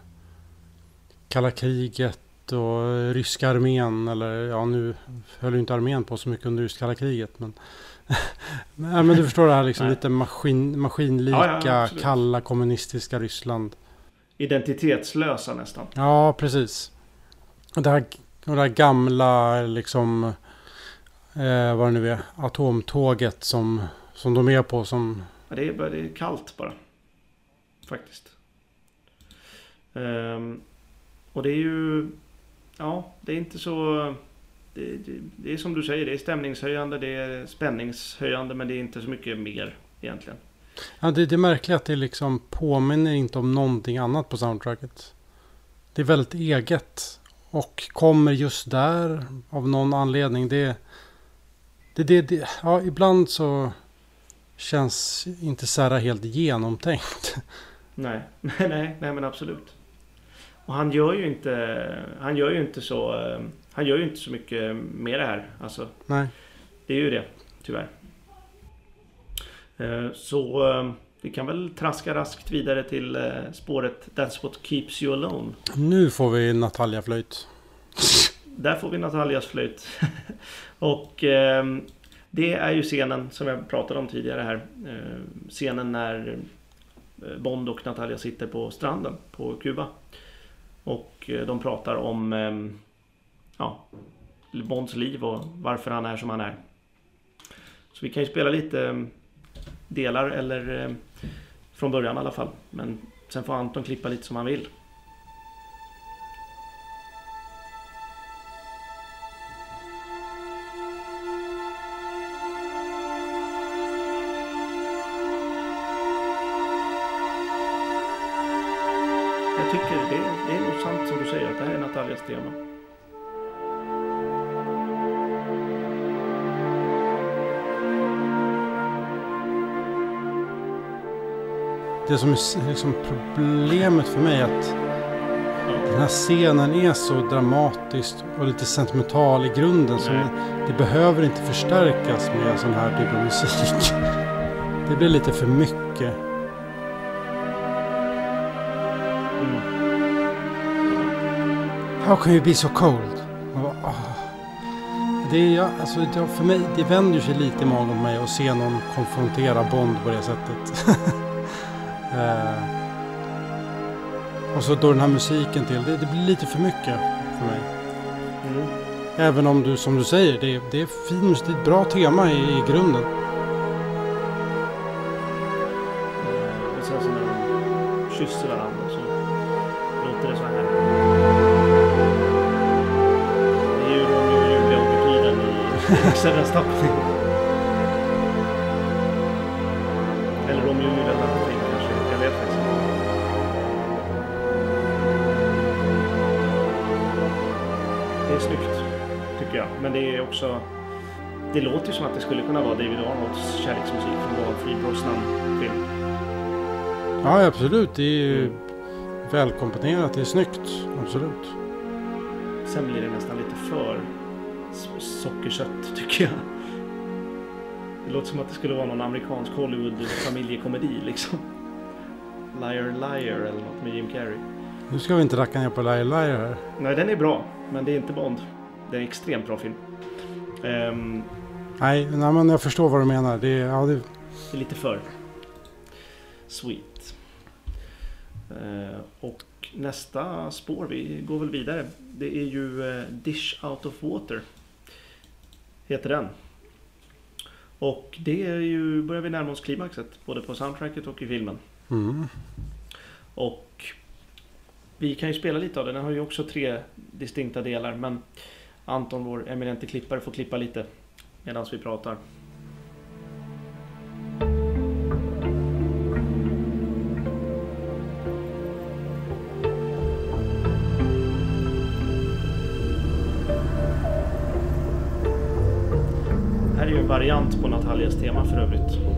kalla kriget och ryska armén. Eller ja, nu höll ju inte armén på så mycket under just kalla kriget. Men, (laughs) Nej, men du förstår det här liksom lite maskin, maskinlika, Ja, ja, kalla kommunistiska Ryssland. Identitetslösa nästan. Ja, precis. Och det här, och det här gamla liksom, eh, vad det nu är, atomtåget som, som de är på som, Ja, det, är, det är kallt bara. Faktiskt. Ehm, och det är ju... Ja, det är inte så... Det, det, det är som du säger, det är stämningshöjande, det är spänningshöjande men det är inte så mycket mer egentligen. Ja det, det är märkligt att det liksom påminner inte om någonting annat på soundtracket. Det är väldigt eget och kommer just där av någon anledning. Det, det, det, det ja ibland så känns inte Serra helt genomtänkt. Nej, (laughs) nej, nej, nej men absolut. Och han gör ju inte... Han gör ju inte så... eh, Han gör ju inte så mycket det här. Alltså, Nej. Det är ju det, tyvärr. Eh, Så eh, vi kan väl traska raskt vidare till eh, spåret That's what keeps you alone. Nu får vi Natalia Flöjt. Där får vi Natalias flöjt. (laughs) Och det är ju scenen som jag pratade om tidigare här. Scenen när Bond och Natalia sitter på stranden på Kuba. Och de pratar om ja, Bonds liv och varför han är som han är. Så vi kan ju spela lite delar eller eh, från början i alla fall. Men sen får Anton klippa lite som han vill. Det som är liksom problemet för mig är att den här scenen är så dramatisk och lite sentimental i grunden. Så Nej. det behöver inte förstärkas med sån här typ av musik. (laughs) Det blir lite för mycket. Mm. How can you be so cold? Bara. Det är, alltså, det, för mig, det vänder sig lite i magen på mig att se någon konfrontera Bond på det sättet. (laughs) Eh, och så då den här musiken till. Det, det blir lite för mycket för mig. Mm. Även om du, som du säger, det, det är fin musik. Det är ett bra tema i, i grunden. Eh, Och sen så när de kysser varandra så låter det så här. Det är ju Romeo och Julia-ouvertyren i Xerras tappning. Eller Romeo och Julia-tappning snyggt, tycker jag. Men det är också... Det låter ju som att det skulle kunna vara David Arnolds kärleksmusik från Valfri Brosnan-film. Ja, absolut. Det är ju välkomponerat. Det är snyggt. Absolut. Sen blir det nästan lite för sockersött tycker jag. Det låter som att det skulle vara någon amerikansk Hollywood familjekomedi liksom. Liar Liar eller något med Jim Carrey. Nu ska vi inte racka ner på Liar Liar här. Nej, den är bra. Men det är inte Bond. Det är en extremt bra film. Ehm, Nej, nej men jag förstår vad du menar. Det, är- ja, det, det är lite för sweet. Eh, och nästa spår, vi går väl vidare. Det är ju eh, Dish Out of Water. Heter den. Och det är ju, börjar vi närma oss klimaxet. Både på soundtracket och i filmen. mm. Och vi kan ju spela lite av den. Den har ju också tre distinkta delar. Men Anton, vår eminente klippare, får klippa lite medan vi pratar. Här är ju en variant på Natalias tema för övrigt.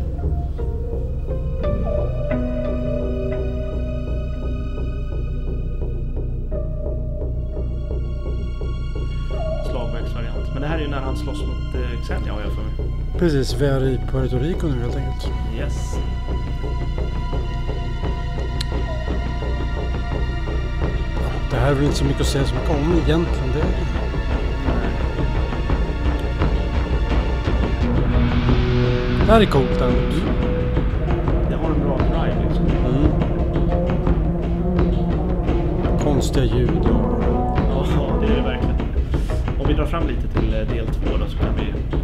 Precis, vi är i Puerto Rico nu helt enkelt. Yes. Det här är väl inte så mycket att säga så mycket om egentligen. Det, det här är coolt däremot. Det har en bra drive liksom. Mm. Konstiga ljud och... Ja, det är det verkligen. Om vi drar fram lite till eh, del två då så kan vi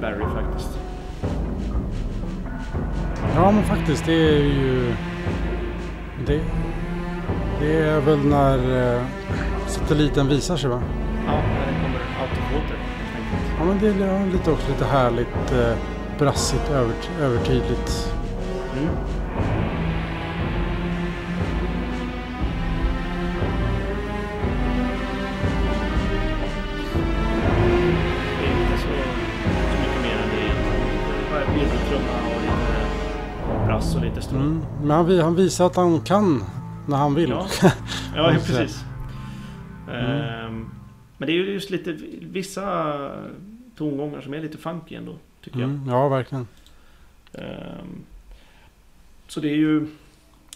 Barry faktiskt. Ja men faktiskt det är ju... Det, det är väl när eh, satelliten visar sig va? Ja, när den kommer out of water. Ja men det är lite också lite härligt eh, brassigt, övert, övertydligt. Mm. Mm. Men han, han visar att han kan när han vill. Ja, (laughs) ja jag. precis. Ehm, men det är ju just lite vissa tongångar som är lite funky ändå, tycker jag. Mm, ja verkligen. Ehm, Så det är ju...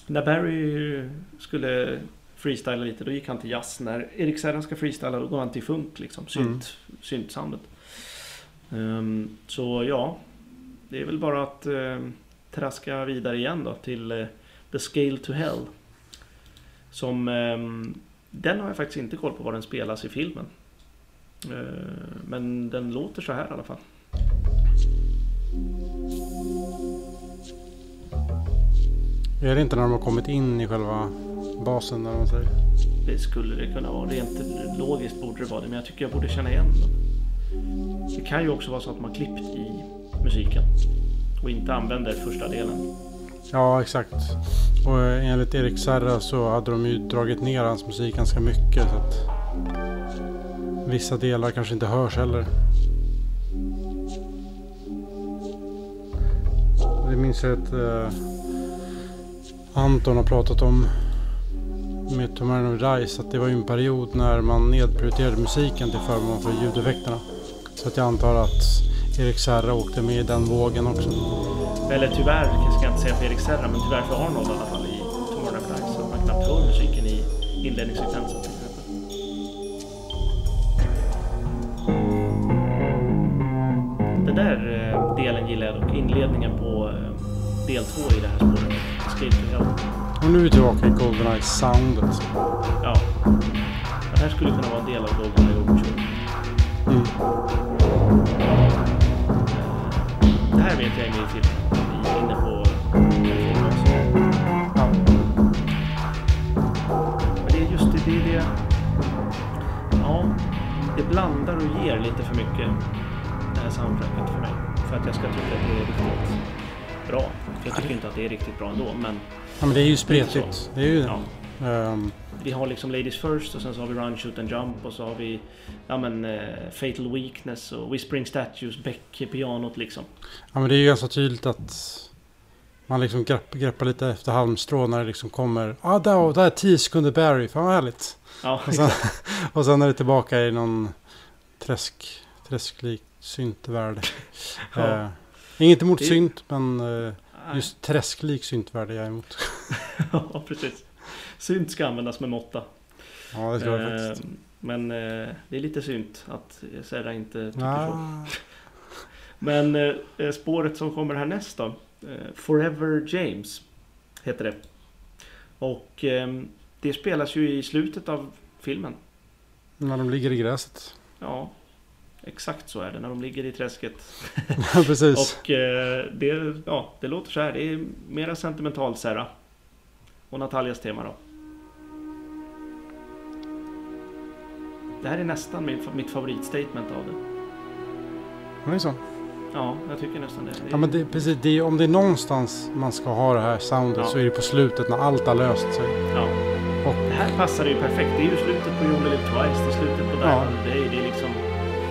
När Barry skulle freestyla lite, då gick han till jazz. När Erik Serra ska freestyla, då går han till funk liksom. Synt, syntsoundet. Ehm, så ja, det är väl bara att um, traska vidare igen då till eh, The Scale to Hell. Som... ehm, den har jag faktiskt inte koll på var den spelas i filmen. Ehm, men den låter så här i alla fall. Är det inte när de har kommit in i själva basen när man säger? Det skulle det kunna vara. Rent logiskt borde det vara det, men jag tycker jag borde känna igen den. Det kan ju också vara så att man klippt i musiken och inte använder första delen. Ja exakt. Och eh, enligt Erik Serra så hade de ju dragit ner hans musik ganska mycket. Så att vissa delar kanske inte hörs heller. Det minns jag att eh, Anton har pratat om med Tomorrow Rise att det var ju en period när man nedprioriterade musiken till förmån för ljudeffekterna. Så att jag antar att Erik Serra åkte med i den vågen också. Eller tyvärr, jag ska inte säga för Erik Serra, men tyvärr för Arnold i alla fall i Tomorrow Never Dies. Så att man knappt hör musiken i inledningssekvensen. Den där eh, delen gillar jag dock. Inledningen på eh, del två i det här spåret. Escape to Hell. Och nu är vi tillbaka i Goldeneye-soundet. Ja. Det här skulle kunna vara en del av Goldeneye Overture. Mm. Det här vet jag är. Vi är inne på också. Men det är just det, det är det. Ja, det blandar och ger lite för mycket. Det här soundtracket för mig. För att jag ska tycka att det är riktigt bra. För jag tycker inte att det är riktigt bra ändå. Men ja, men det är ju spretigt. Det är ju ja, ehm, vi har liksom Ladies First och sen så har vi Run, Shoot and Jump och så har vi ja, men, eh, Fatal Weakness och Whispering Statues, Beck, pianot liksom. ja, men det är ju ganska tydligt att Man liksom grepp, greppar lite efter halmstrå när det liksom kommer. Ah, där, där är 10 sekunder Barry. Fan vad härligt. Ja, Och sen, (laughs) och sen är det tillbaka i någon träsk, träsklik syntvärld. (laughs) Ja. Eh, inget emot Det- synt, men Nej. just träsklik syntvärld är jag emot. (laughs) ja, precis. Synt ska användas med måtta. Ja, det tror jag Eh, faktiskt. Men eh, det är lite synt att Serra inte tycker så. Ja, (laughs) Men eh, spåret som kommer härnäst då. Eh, Forever James heter det. Och eh, det spelas ju i slutet av filmen. när de ligger i gräset. Ja, exakt så är det när de ligger i träsket. (laughs) Precis. Och eh, det, ja, det låter så här. Det är mera sentimental Serra. Och Natalias tema då. Det här är nästan mitt favoritstatement av det. Det är så. Ja, jag tycker nästan det. det Ja, men det, precis, det är, om det är någonstans man ska ha det här soundet Ja. så är det på slutet när allt har löst sig. ja. Och Det här passar ju perfekt. Det är ju slutet på Only Live Twice. Det är slutet på Ja. Diamond Day. Det är liksom...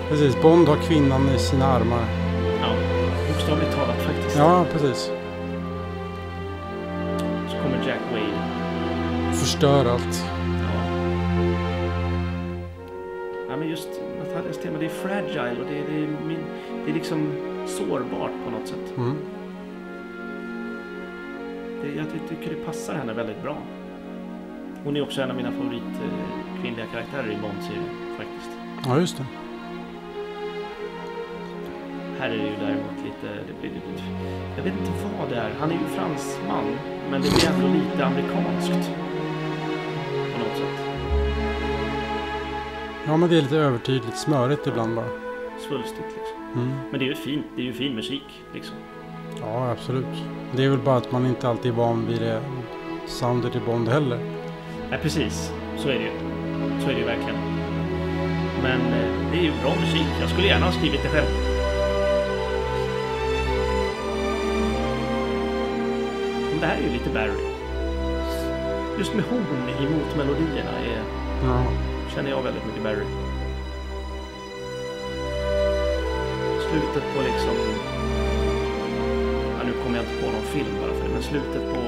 precis, Bond har kvinnan i sina armar. Ja, bokstavligt talat faktiskt. Ja, precis. Så kommer Jack Wade. Förstör allt. Tema, det är fragile och det är, det är, min, det är liksom sårbart på något sätt. Mm. Det, jag ty- tycker det passar henne väldigt bra. Hon är också en av mina favorit eh, karaktärer i Bond-serien faktiskt. Ja, just det. Här är det ju däremot lite, det blir lite... Jag vet inte vad det är. Han är ju fransman, men det blir ändå lite amerikanskt. På något sätt. Ja, men det är lite övertydligt smörigt ibland bara. Svulstigt liksom. Mm. Men det är ju fint. Det är ju fin musik liksom. Ja, absolut. Det är väl bara att man inte alltid är van vid det soundet i Bond heller. Nej, precis. Så är det ju. Så är det ju verkligen. Men eh, det är ju bra musik. Jag skulle gärna ha skrivit det själv. Det här är ju lite Barry. Just med horn emot melodierna är, Ja. Känner jag väldigt mycket Barry. Slutet på liksom... Ja, nu kommer jag inte på någon film bara för det, men slutet på...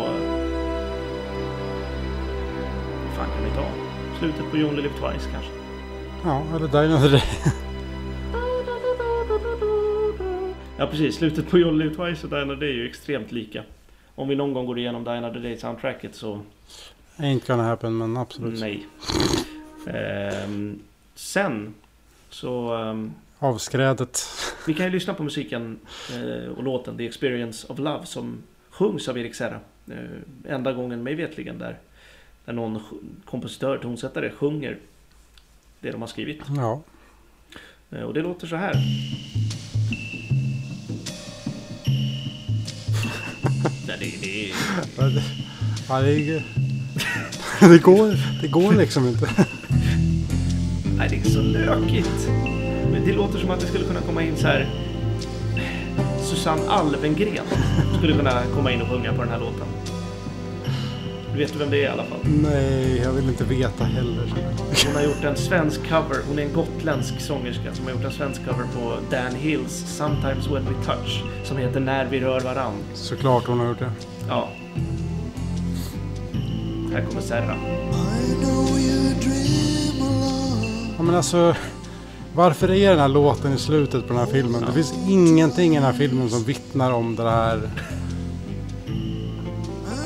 Vad fan kan vi ta? Slutet på Only Live Twice kanske? ja, eller Die Another Day. (laughs) Ja precis, slutet på Only Live Twice och Die Another Day är ju extremt lika. Om vi någon gång går igenom Die Another Day soundtracket så Ain't gonna happen, men absolut. nej. Ehm, sen så... ehm, Avskrädet. Vi kan ju lyssna på musiken eh, och låten The Experience of Love som sjungs av Erik Serra. Eh, enda gången mig vetligen där, där någon kompositör, tonsättare sjunger det de har skrivit. Ja. Eh, och det låter så här. (laughs) Nej, det, det. Ja, det, är, (laughs) det, går, det går liksom inte. (laughs) Nej, det är så lökigt. Men det låter som att det skulle kunna komma in så här... Susanne Alvengren skulle kunna komma in och sjunga på den här låten. Du vet vem det är i alla fall. Nej, jag vill inte veta heller. Hon har gjort en svensk cover. Hon är en gotländsk sångerska som har gjort en svensk cover på Dan Hills Sometimes When We Touch. Som heter När vi rör varann. Såklart hon har gjort det. Ja. Här kommer Serra. Ja, men alltså, varför är den här låten i slutet på den här filmen? Det finns ingenting i den här filmen som vittnar om det här.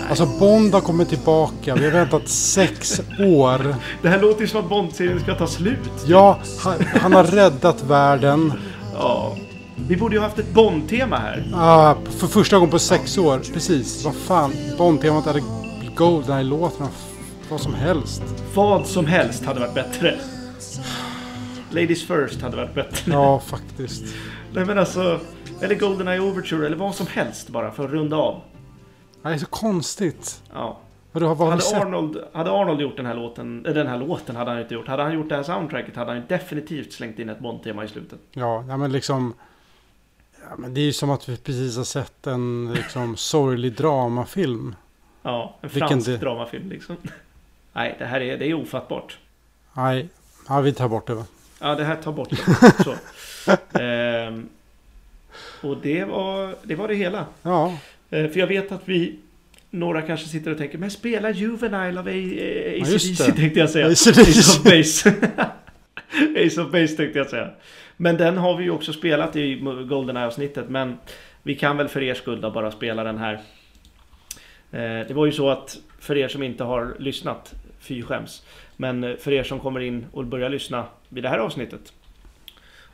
Alltså Bond har kommit tillbaka. Vi har väntat sex år. Det här låter ju som att Bond-serien ska ta slut. Ja, han, han har räddat världen. Ja. Vi borde ju haft ett Bond-tema här. Ah, för första gången på sex år. Precis. Vad fan. Bond-temat eller Goldeneye-låtarna. Vad som helst. Vad som helst hade varit bättre. Ladies first hade varit bättre. Ja, faktiskt. Nej men alltså. Eller Goldeneye Overture eller vad som helst bara för att runda av. Det är så konstigt. Ja. Har vi Hade? Arnold, hade Arnold gjort den här låten, äh, den här låten hade han inte gjort. Hade han gjort det här soundtracket hade han definitivt slängt in ett Bond-tema i slutet. Ja, ja, men liksom... Ja, men det är ju som att vi precis har sett en liksom, sorglig dramafilm. Ja, en Vilken fransk det- dramafilm liksom. (laughs) Nej, det här är, det är ofattbart. Nej, ja, vi tar bort det va? Ja, det här tar bort det. (laughs) Så. Ehm, och det var, det var det hela. Ja, Eh, För jag vet att vi några kanske sitter och tänker, men spela Juvenile av Ja, AC/DC det. tänkte jag säga. (laughs) Ace of Base. Ace of Base tänkte jag säga. Men den har vi ju också spelat i Goldeneye-avsnittet. Men vi kan väl för er skull då bara spela den här. Eh, Det var ju så att för er som inte har lyssnat, fy skäms. Men eh, för er som kommer in och börjar lyssna vid det här avsnittet.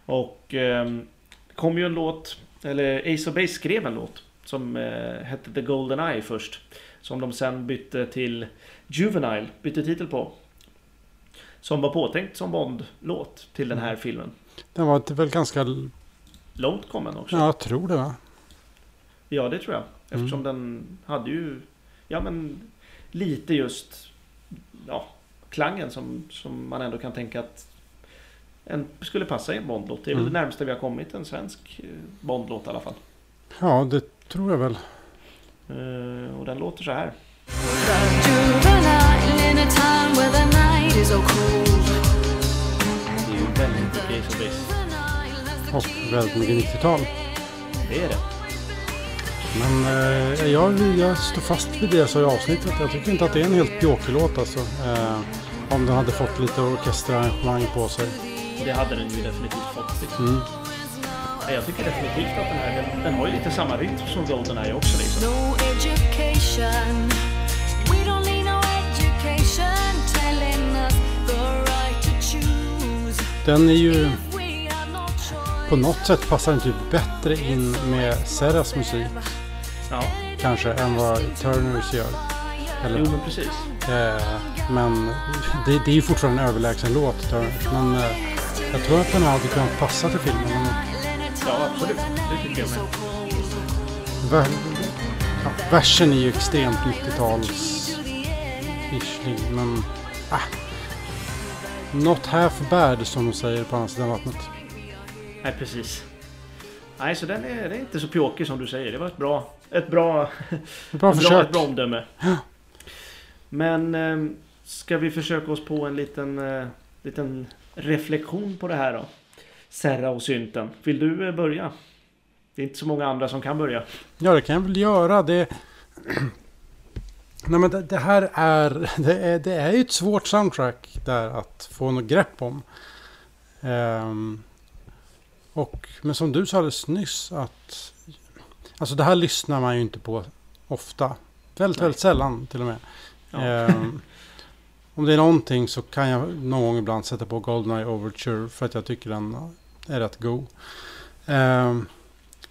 Och eh, det kom ju en låt, eller Ace of Base skrev en låt. Som eh, hette The Golden Eye först. Som de sen bytte till Juvenile, bytte titel på. Som var påtänkt som Bond-låt till den här filmen. Den var väl ganska... Långt kommen också. Ja, jag tror det va? Ja, det tror jag. Eftersom Mm. den hade ju, ja men lite just, ja, klangen som, som man ändå kan tänka att en skulle passa i en Bondlåt. Det är väl Mm. det närmaste vi har kommit en svensk eh, Bondlåt i alla fall. Ja, det tror jag väl. Eh, och den låter så här. Det är ju väldigt mycket Ace of Base. Och väldigt mycket 90-tal. Det är det. Men eh, jag, jag står fast vid det jag sa i avsnittet. Jag tycker inte att det är en helt pjåkig låt alltså. Eh, om den hade fått lite orkesterarrangemang på sig. Det hade den ju definitivt fått. Liksom. Mm. Ja, Jag tycker definitivt att den här, den, den har ju lite samma rytm som Goldeneye också liksom. No education. We don't need no education telling us the right to choose. Den är ju på något sätt passar den typ bättre in med Serras musik Ja, kanske än vad Turners gör. Eller, jo men precis. eh, men det, det är ju fortfarande en överlägsen låt Turners. Men eh, jag tror att den hade kunnat passa till filmen. Men, Ja, absolut. Det tycker jag med. ver, ja, versen är ju extremt 90-tals ishlig men ah, Not half bad som de säger på andra sidan vattnet. Nej, precis. Nej, så den är, den är inte så pjåkig som du säger. Det var ett bra, ett bra, Bra ett bra, (laughs) försök. ett bra omdöme. Men eh, ska vi försöka oss på en liten, eh, liten reflektion på det här då? Serra och synten. Vill du eh, börja? Det är inte så många andra som kan börja. Ja, det kan jag väl göra. Det, (clears throat) Nej, men det, det här är (laughs) det, är... det är ju ett svårt soundtrack där att få något grepp om. Ehm, och, men som du sa alldeles nyss att... Alltså det här lyssnar man ju inte på ofta. Väldigt, Nej. väldigt sällan till och med. Ja. Ehm, om det är någonting så kan jag någon gång ibland sätta på Goldeneye Overture för att jag tycker den är rätt god. Ehm,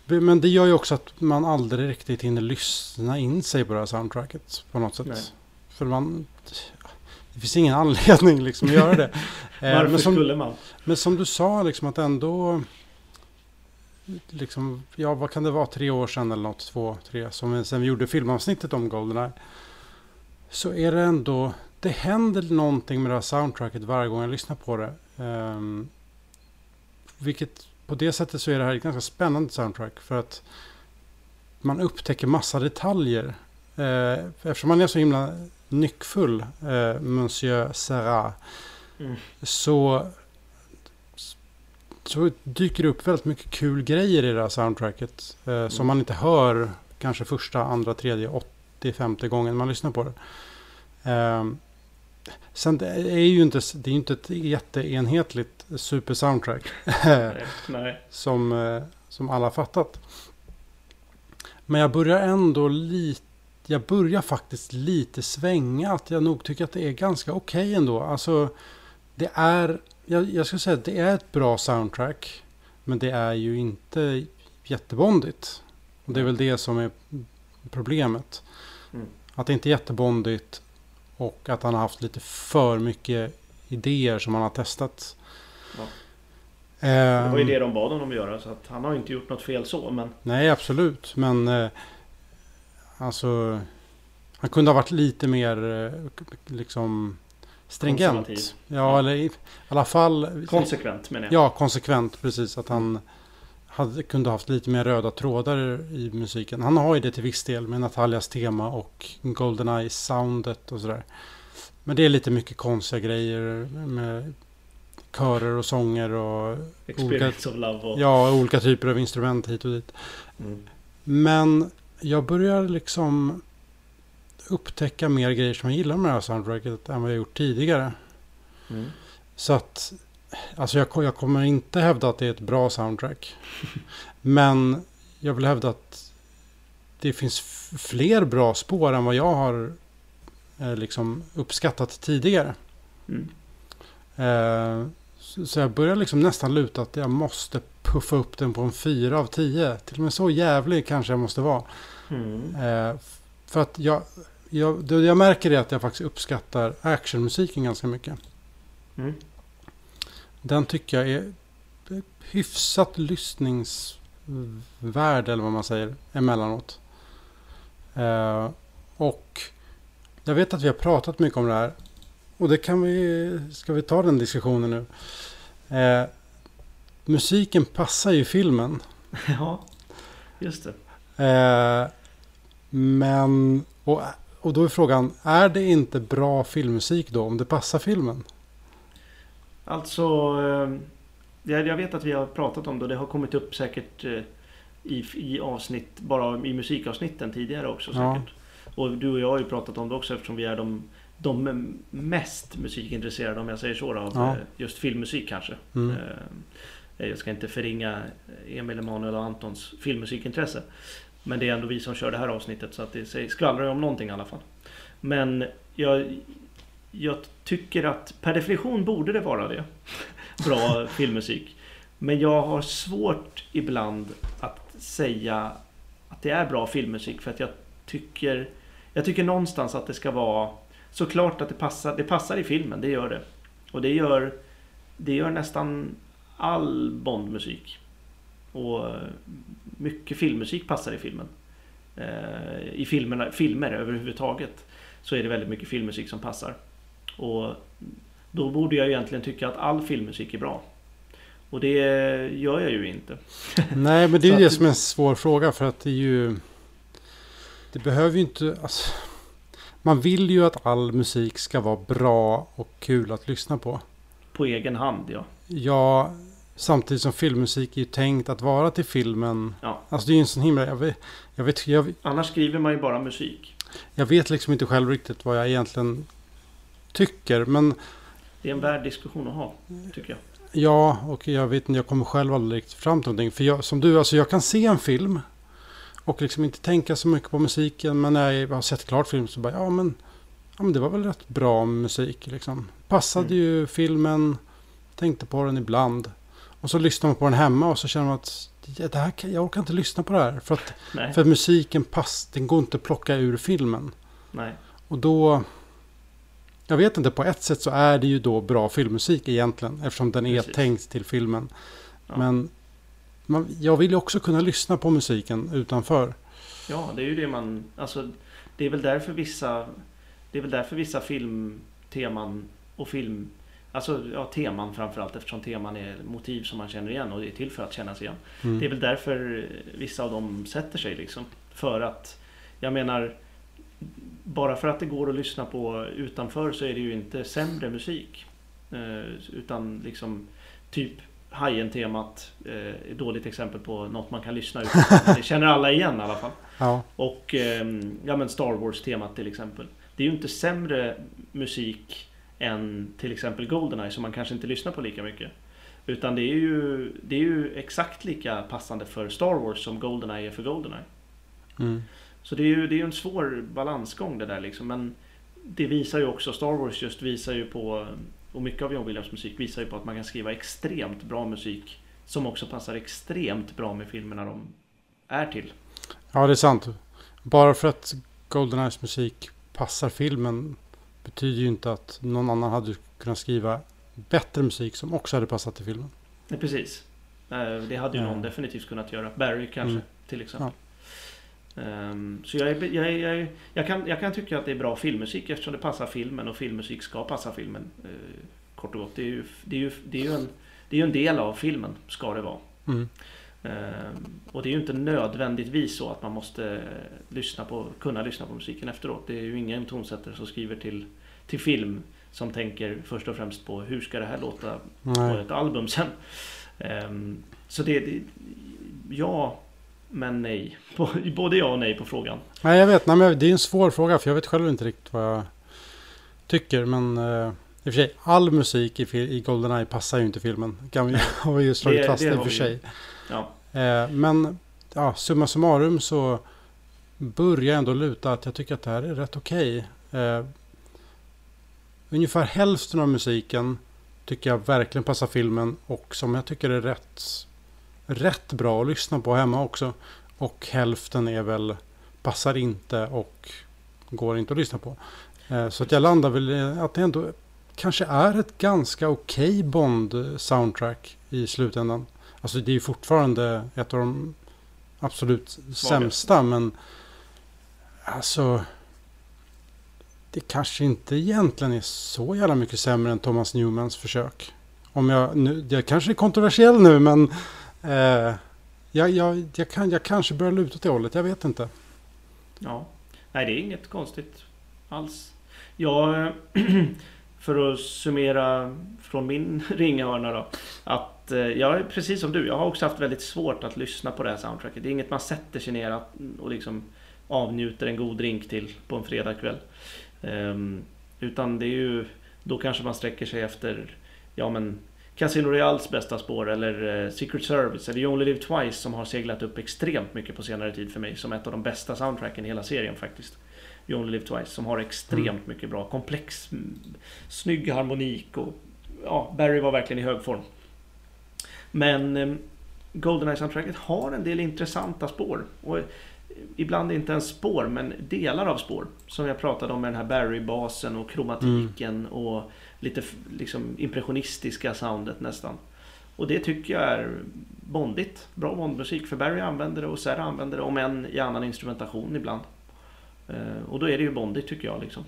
men det gör ju också att man aldrig riktigt hinner lyssna in sig på det här soundtracket på något sätt. Nej. För man... Det finns ingen (laughs) anledning liksom att göra det. (laughs) Eh, Varför men, som, skulle man? men som du sa, liksom att ändå... Liksom, ja, vad kan det vara? Tre år sedan eller något? Två, tre. Som sen vi gjorde filmavsnittet om Goldeneye. Så är det ändå... Det händer någonting med det här soundtracket varje gång jag lyssnar på det. Ehm, vilket på det sättet så är det här ett ganska spännande soundtrack. För att man upptäcker massa detaljer. Eh, eftersom man är så himla nyckfull, eh, Monsieur Serra, Mm. så, så dyker det upp väldigt mycket kul grejer i det här soundtracket. Eh, Som Mm. man inte hör kanske första, andra, tredje, 80, 50 gången man lyssnar på det. Eh, sen det är ju inte, det är inte ett jätteenhetligt super soundtrack. Nej, nej. (laughs) som, eh, som alla fattat. Men jag börjar ändå lite, jag börjar faktiskt lite svänga att jag nog tycker att det är ganska okej ändå. Alltså, det är, jag, jag skulle säga att det är ett bra soundtrack. Men det är ju inte jättebondigt. Och det är väl det som är problemet. Mm. Att det inte är jättebondigt och att han har haft lite för mycket idéer som han har testat. Ja. Det var ju Ehm, det de bad honom att göra så att han har inte gjort något fel så men Nej, absolut. Men eh, alltså... Han kunde ha varit lite mer eh, liksom stringent. Ja, Ja. eller i alla fall... konsekvent menar jag. Ja, konsekvent. Precis. Att han hade, kunde ha haft lite mer röda trådar i musiken. Han har ju det till viss del med Natalias tema och Goldeneye-soundet och sådär. Men det är lite mycket konstiga grejer med körer och sånger och Experience of Love och... ja, olika typer av instrument hit och dit. Mm. Men jag börjar liksom upptäcka mer grejer som jag gillar med det här soundtracket än vad jag gjort tidigare. Mm. Så att, alltså jag, jag kommer inte hävda att det är ett bra soundtrack. (laughs) Men jag vill hävda att det finns fler bra spår än vad jag har eh, liksom uppskattat tidigare. Mm. Eh, så, så jag börjar liksom nästan luta att jag måste puffa upp den på en 4 av 10. Till och med så jävlig kanske jag måste vara. Mm. Eh, för att jag, jag, det jag märker är att jag faktiskt uppskattar actionmusiken ganska mycket. Mm. Den tycker jag är hyfsat lyssningsvärd eller vad man säger emellanåt. Eh, och jag vet att vi har pratat mycket om det här. Och det kan vi, ska vi ta den diskussionen nu? Eh, musiken passar ju filmen. (laughs) Ja, just det. Eh, men, och, och då är frågan, är det inte bra filmmusik då om det passar filmen? Alltså, eh, jag vet att vi har pratat om det och det har kommit upp säkert eh, i, i avsnitt, bara i musikavsnitten tidigare också Ja. säkert. Och du och jag har ju pratat om det också eftersom vi är de, de mest musikintresserade om jag säger så då, av Ja. eh, just filmmusik kanske. Mm. Jag ska inte förringa Emil Emanuel och Antons filmmusikintresse. Men det är ändå vi som kör det här avsnittet så att det skvallrar ju om någonting i alla fall. Men jag, jag tycker att per definition borde det vara det. (laughs) Bra filmmusik. Men jag har svårt ibland att säga att det är bra filmmusik för att jag tycker Jag tycker någonstans att det ska vara Såklart att det passar, det passar i filmen, det gör det. Och det gör Det gör nästan all Bondmusik. Och mycket filmmusik passar i filmen. Eh, I filmerna, filmer överhuvudtaget så är det väldigt mycket filmmusik som passar. Och då borde jag egentligen tycka att all filmmusik är bra. Och det gör jag ju inte. (laughs) Nej, men det är ju det som är en svår fråga för att det är ju... Det behöver ju inte... Alltså, man vill ju att all musik ska vara bra och kul att lyssna på. På egen hand, ja. Ja, samtidigt som filmmusik är ju tänkt att vara till filmen. Ja. Alltså det är ju en sån himla... Jag vet, jag vet, jag, Annars skriver man ju bara musik. jag vet liksom inte själv riktigt vad jag egentligen tycker. Men Det är en värd diskussion att ha, tycker jag. ja, och jag vet inte, jag kommer själv aldrig riktigt fram till någonting. För jag, som du, alltså jag kan se en film och liksom inte tänka så mycket på musiken. Men när jag har sett klart film så bara, ja men, ja, men det var väl rätt bra musik liksom. Passade Mm. ju filmen, tänkte på den ibland. Och så lyssnar man på den hemma och så känner man att det här, jag orkar inte lyssna på det här. För att, Nej, för att musiken pass, den går inte att plocka ur filmen. nej. Och då... Jag vet inte, på ett sätt så är det ju då bra filmmusik egentligen. Eftersom den är Precis. tänkt till filmen. Ja. Men man, jag vill ju också kunna lyssna på musiken utanför. Ja, det är ju det man... Alltså, det är väl därför vissa... Det är väl därför vissa filmteman och film... Alltså ja, teman framförallt eftersom teman är motiv som man känner igen och det är till för att kännas igen. Mm. Det är väl därför vissa av dem sätter sig liksom. För att, jag menar, bara för att det går att lyssna på utanför så är det ju inte sämre musik. Eh, utan liksom, typ Hajen-temat eh, är dåligt exempel på något man kan lyssna utanför. (laughs) Det känner alla igen i alla fall. Ja, Och ehm, ja, men Star Wars-temat till exempel. Det är ju inte sämre musik än till exempel Goldeneye som man kanske inte lyssnar på lika mycket. Utan det är ju, det är ju exakt lika passande för Star Wars som Goldeneye är för Goldeneye. mm. Så det är ju det är en svår balansgång det där liksom. Men det visar ju också, Star Wars just visar ju på, och mycket av John Williams musik visar ju på att man kan skriva extremt bra musik som också passar extremt bra med filmerna de är till. ja det är sant. Bara för att Goldeneyes musik passar filmen betyder ju inte att någon annan hade kunnat skriva bättre musik som också hade passat till filmen. Nej, precis. Eh, Det hade ju Ja. någon definitivt kunnat göra. Barry kanske, Mm. till exempel. Ehm, Så jag, är, jag, är, jag, är, jag, kan, jag kan tycka att det är bra filmmusik eftersom det passar filmen och filmmusik ska passa filmen. eh, Kort och gott. Det är ju, det är ju, det är ju, en, det är ju en del av filmen, ska det vara. Mm. Ehm, Och det är ju inte nödvändigtvis så att man måste eh, lyssna på, kunna lyssna på musiken efteråt. Det är ju ingen tonsättare som skriver till, till film som tänker först och främst på hur ska det här låta på Nej. ett album sen. Ehm, så det, det, ja, men nej. På- (laughs) Både ja och nej på frågan. Nej, jag vet. Nej, men det är en svår fråga för jag vet själv inte riktigt vad jag tycker. Men eh, i och för sig, all musik i, i Goldeneye passar ju inte filmen. Kan vi, (laughs) har vi ju slagit fast det i och för vi sig. Ja. Eh, men ja, summa summarum så börjar jag ändå luta att jag tycker att det här är rätt okej. Okay. ungefär hälften av musiken tycker jag verkligen passar filmen och som jag tycker är rätt, rätt bra att lyssna på hemma också. Och hälften är väl passar inte och går inte att lyssna på. Eh, så att jag landar väl i att det ändå kanske är ett ganska okej Bond-soundtrack i slutändan. Alltså det är ju fortfarande ett av de absolut sämsta men alltså det kanske inte egentligen är så jävla mycket sämre än Thomas Newmans försök. Om jag nu, jag kanske är kontroversiell nu men eh, jag, jag, jag, kan, jag kanske börjar luta åt det hållet, jag vet inte. Ja. Nej, det är inget konstigt alls. Jag, (clears throat) för att summera från min (laughs) ringhörna då. Att eh, jag är precis som du. Jag har också haft väldigt svårt att lyssna på det här soundtracket. Det är inget man sätter sig ner att- och liksom avnjuter en god drink till på en fredagkväll. Ehm, utan det är ju då kanske man sträcker sig efter ja men Casino Royales bästa spår eller eh, Secret Service eller You Only Live Twice som har seglat upp extremt mycket på senare tid för mig som ett av de bästa soundtracken i hela serien faktiskt. You Only Live Twice som har extremt Mm. mycket bra komplex mm, snygg harmonik och ja, Barry var verkligen i hög form. Men eh, Goldeneye-soundtracket har en del intressanta spår. Och eh, ibland inte ens spår, men delar av spår. Som jag pratade om med den här Barry-basen och kromatiken och lite liksom impressionistiska soundet nästan. Och det tycker jag är bondigt. Bra Bondmusik. För Barry använder det och Serra använder det, om än i annan instrumentation ibland. Eh, Och då är det ju bondigt tycker jag. Liksom.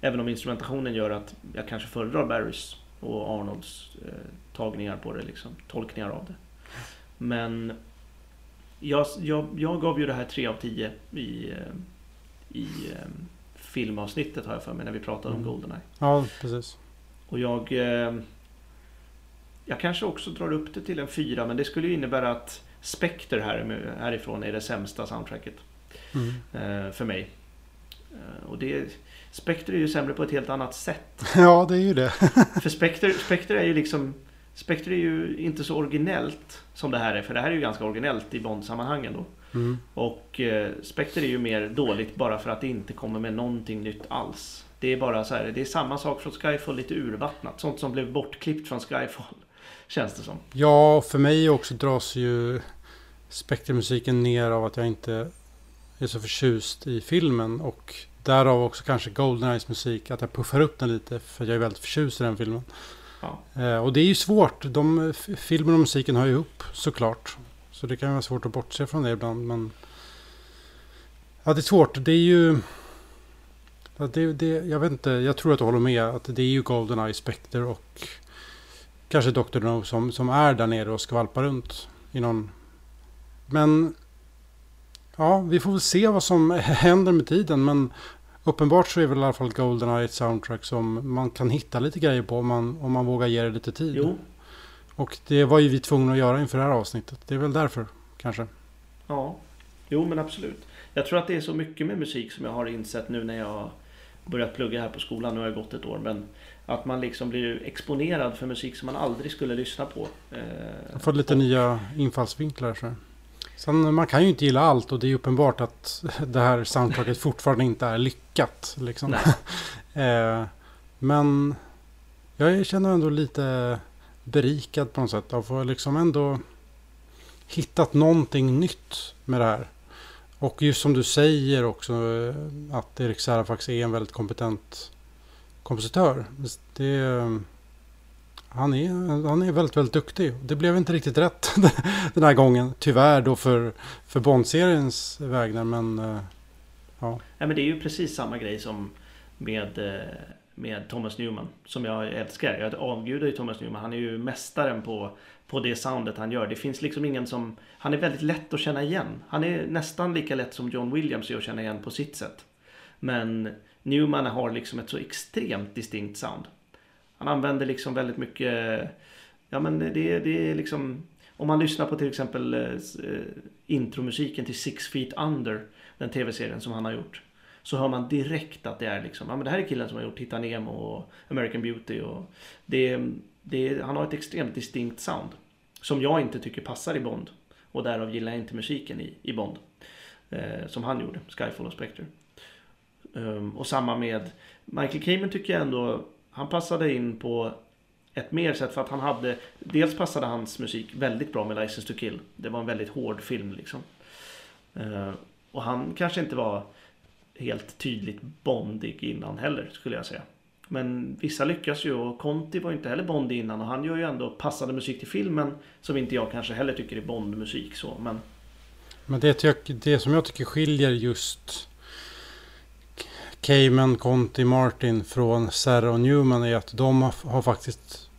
Även om instrumentationen gör att jag kanske föredrar Barrys och Arnolds eh, tagningar på det, liksom, tolkningar av det. Men jag, jag, jag gav ju det här 3 av 10 i, eh, i eh, filmavsnittet har jag för mig när vi pratade Mm. om Goldeneye. Ja, precis. Och jag... Eh, jag kanske också drar upp det till en 4 men det skulle ju innebära att Spectre här, härifrån är det sämsta soundtracket Mm. eh, för mig. Och det... Spectre är ju sämre på ett helt annat sätt. (laughs) Ja, det är ju det. (laughs) För Spectre, Spectre är ju liksom... Spectre är ju inte så originellt som det här är. För det här är ju ganska originellt i Bond-sammanhangen då. Mm. Och eh, Spectre är ju mer dåligt bara för att det inte kommer med någonting nytt alls. Det är bara så här, det är samma sak från Skyfall, lite urvattnat. Sånt som blev bortklippt från Skyfall. (laughs) Känns det som. Ja, för mig också dras ju spektrummusiken ner av att jag inte är så förtjust i filmen. Och därav också kanske Goldeneyes musik, att jag puffar upp den lite för jag är väldigt förtjust i den filmen. Ja. Eh, och det är ju svårt. De, filmen och musiken hör ju ihop såklart. Så det kan vara svårt att bortse från det ibland. Men ja, det är svårt. Det är ju... Ja, det, det, jag vet inte, jag tror att du håller med. Att det är ju Goldeneye, Spectre och kanske Dr. No som, som är där nere och skvalpar runt i någon... Men ja, vi får väl se vad som (laughs) händer med tiden. Men uppenbart så är väl i alla fall Goldeneye ett soundtrack som man kan hitta lite grejer på om man, om man vågar ge det lite tid. Jo, Och det var ju vi tvungna att göra inför det här avsnittet. Det är väl därför kanske. ja. Jo men absolut. Jag tror att det är så mycket med musik som jag har insett nu när jag börjat plugga här på skolan. Nu har jag gått ett år. Men att man liksom blir exponerad för musik som man aldrig skulle lyssna på. Eh, Jag får lite nya infallsvinklar. Så. Sen man kan ju inte gilla allt och det är uppenbart att det här soundtracket fortfarande inte är lyckat. Liksom. (laughs) Eh, men jag känner ändå lite berikad på något sätt. Att få liksom ändå hittat någonting nytt med det här. Och just som du säger också eh, att Erik faktiskt är en väldigt kompetent kompositör. Det, eh, han, är, han är väldigt, väldigt duktig. Det blev inte riktigt rätt (laughs) den här gången. Tyvärr då för, för Bond-seriens vägnar. Men eh, ja. Nej, men det är ju precis samma grej som med, eh, med Thomas Newman. Som jag älskar. Jag avgudar ju Thomas Newman. Han är ju mästaren på, på det soundet han gör. Det finns liksom ingen som... Han är väldigt lätt att känna igen. Han är nästan lika lätt som John Williams är att känna igen på sitt sätt. Men Newman har liksom ett så extremt distinkt sound. Han använder liksom väldigt mycket... Ja men det, det är liksom... om man lyssnar på till exempel eh, eh, intromusiken till Six Feet Under, den tv-serien som han har gjort. Så hör man direkt att det är liksom, ja men det här är killen som har gjort Titta Nemo och American Beauty och det, det, han har ett extremt distinkt sound. Som jag inte tycker passar i Bond. Och därav gillar jag inte musiken i, i Bond. Eh, som han gjorde, Skyfall och Spectre. Um, och samma med Michael Kamen tycker jag ändå, han passade in på ett mer sätt för att han hade, dels passade hans musik väldigt bra med License to Kill. Det var en väldigt hård film liksom. Eh, och han kanske inte var helt tydligt bondig innan heller skulle jag säga. Men vissa lyckas ju och Conti var ju inte heller bondig innan och han gör ju ändå passande musik till filmen som inte jag kanske heller tycker är Bondmusik så men Men det, det som jag tycker skiljer just Cayman, Conti, Martin från Serra och Newman är att de har, har faktiskt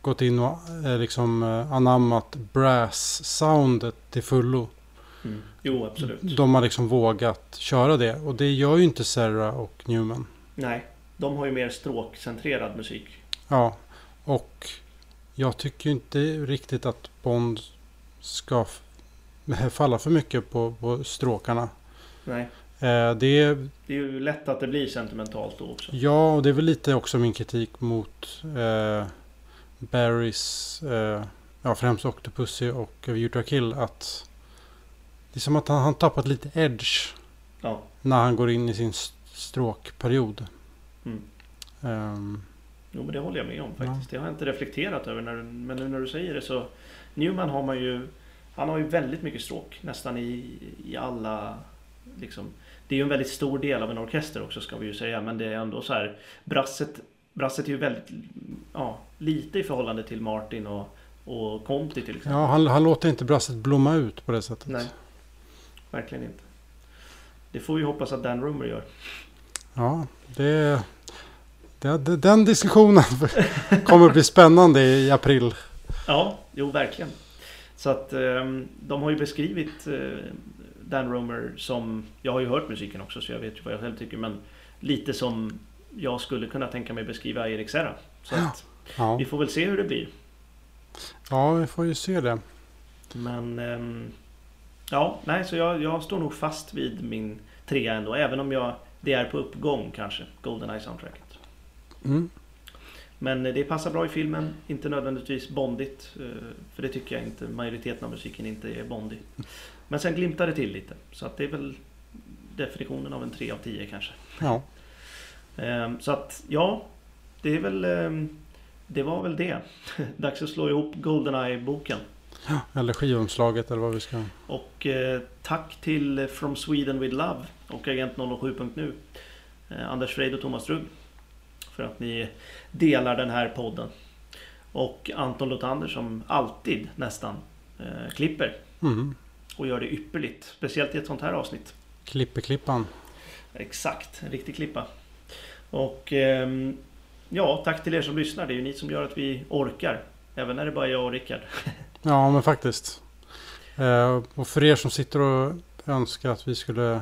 gått in och eh, liksom eh, anammat brass-soundet till fullo. jo absolut. De har liksom vågat köra det och det gör ju inte Serra och Newman. Nej, de har ju mer stråkcentrerad musik. Ja, och jag tycker inte riktigt att Bond ska (laughs) falla för mycket på, på stråkarna. Nej, det är det är ju lätt att det blir sentimentalt då också. Ja, och det är väl lite också min kritik mot eh, Barrys, eh, ja främst Octopussy och a Kill. Att det är som att han, han tappat lite edge Ja, när han går in i sin st- stråkperiod. Mm. Ehm, jo men det håller jag med om faktiskt. Det har jag inte reflekterat över när, men nu när du säger det så Newman har man ju Han har ju väldigt mycket stråk nästan i, i alla liksom Det är ju en väldigt stor del av en orkester också ska vi ju säga men det är ändå så här Brasset Brasset är ju väldigt ja, lite i förhållande till Martin och, och Conti till exempel. ja, han, han låter inte brasset blomma ut på det sättet. Nej, verkligen inte. Det får vi hoppas att Dan Rumor gör. Ja, det, det, det, den diskussionen (laughs) kommer att bli spännande i april. Ja, jo verkligen. Så att ehm, de har ju beskrivit eh, Dan Romer som, jag har ju hört musiken också så jag vet ju vad jag själv tycker, men lite som jag skulle kunna tänka mig beskriva Erik Serra. Så att Ja, vi får väl se hur det blir. ja vi får ju se det. Men ehm, ja, nej, så jag, jag står nog fast vid min trea ändå, även om jag, det är på uppgång kanske, Goldeneye soundtracket. Mm. Men det passar bra i filmen, inte nödvändigtvis bondigt. eh, För det tycker jag inte, majoriteten av musiken inte är bondig. Men sen glimtar det till lite. Så att det är väl definitionen av en 3 av 10 kanske. Ja. Ehm, Så att ja, det är väl ehm, Det var väl det. (laughs) Dags att slå ihop Goldeneye-boken. Eller skivomslaget eller vad vi ska... Och eh, tack till From Sweden with Love och Agent 007.nu eh, Anders Freid och Thomas Drugg För att ni delar den här podden Och Anton Lotander som alltid nästan eh, klipper Mm. Och gör det ypperligt. Speciellt i ett sånt här avsnitt. Klippeklippan. Exakt, en riktig klippa. Och ehm, ja, tack till er som lyssnar. Det är ju ni som gör att vi orkar. Även när det bara är jag och Rickard. (laughs) Ja, men faktiskt. Eh, och för er som sitter och önskar att vi skulle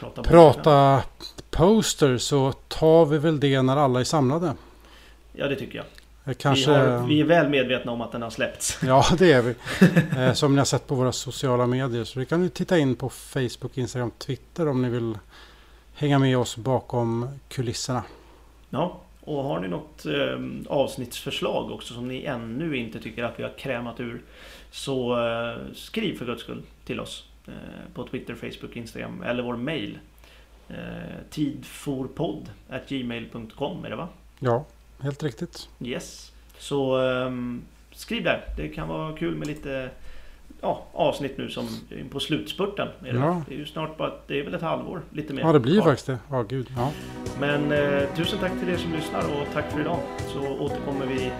Prata, prata poster. så tar vi väl det när alla är samlade. Ja, det tycker jag Kanske... vi, har, vi är väl medvetna om att den har släppts (laughs) Ja, det är vi. (laughs) Eh, som ni har sett på våra sociala medier. Så det kan ni titta in på Facebook, Instagram, Twitter om ni vill hänga med oss bakom kulisserna. Ja, och har ni något eh, avsnittsförslag också som ni ännu inte tycker att vi har krämat ur så eh, skriv för guds skull till oss eh, på Twitter, Facebook, Instagram eller vår mail. Eh, tidforpodd gmail.com är det va? Ja, helt riktigt. Yes. Så ehm, skriv där. Det kan vara kul med lite ja, avsnitt nu som är på slutspurten. Är det, Ja. det är ju snart bara, det är väl ett halvår lite mer. Ja, det blir kvar. faktiskt det. Ja, gud. Ja. Men eh, tusen tack till er som lyssnar och tack för idag. Så återkommer vi,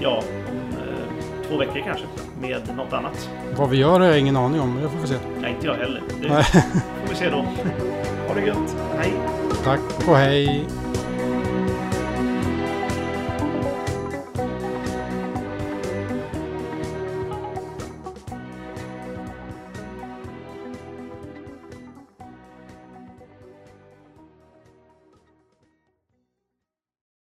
ja, om eh, två veckor kanske med något annat. Vad vi gör har jag ingen aning om, det får vi se. Nej, inte jag heller. Det Nej. får vi se då. (laughs) Ha det gött. Hej! Tack och hej!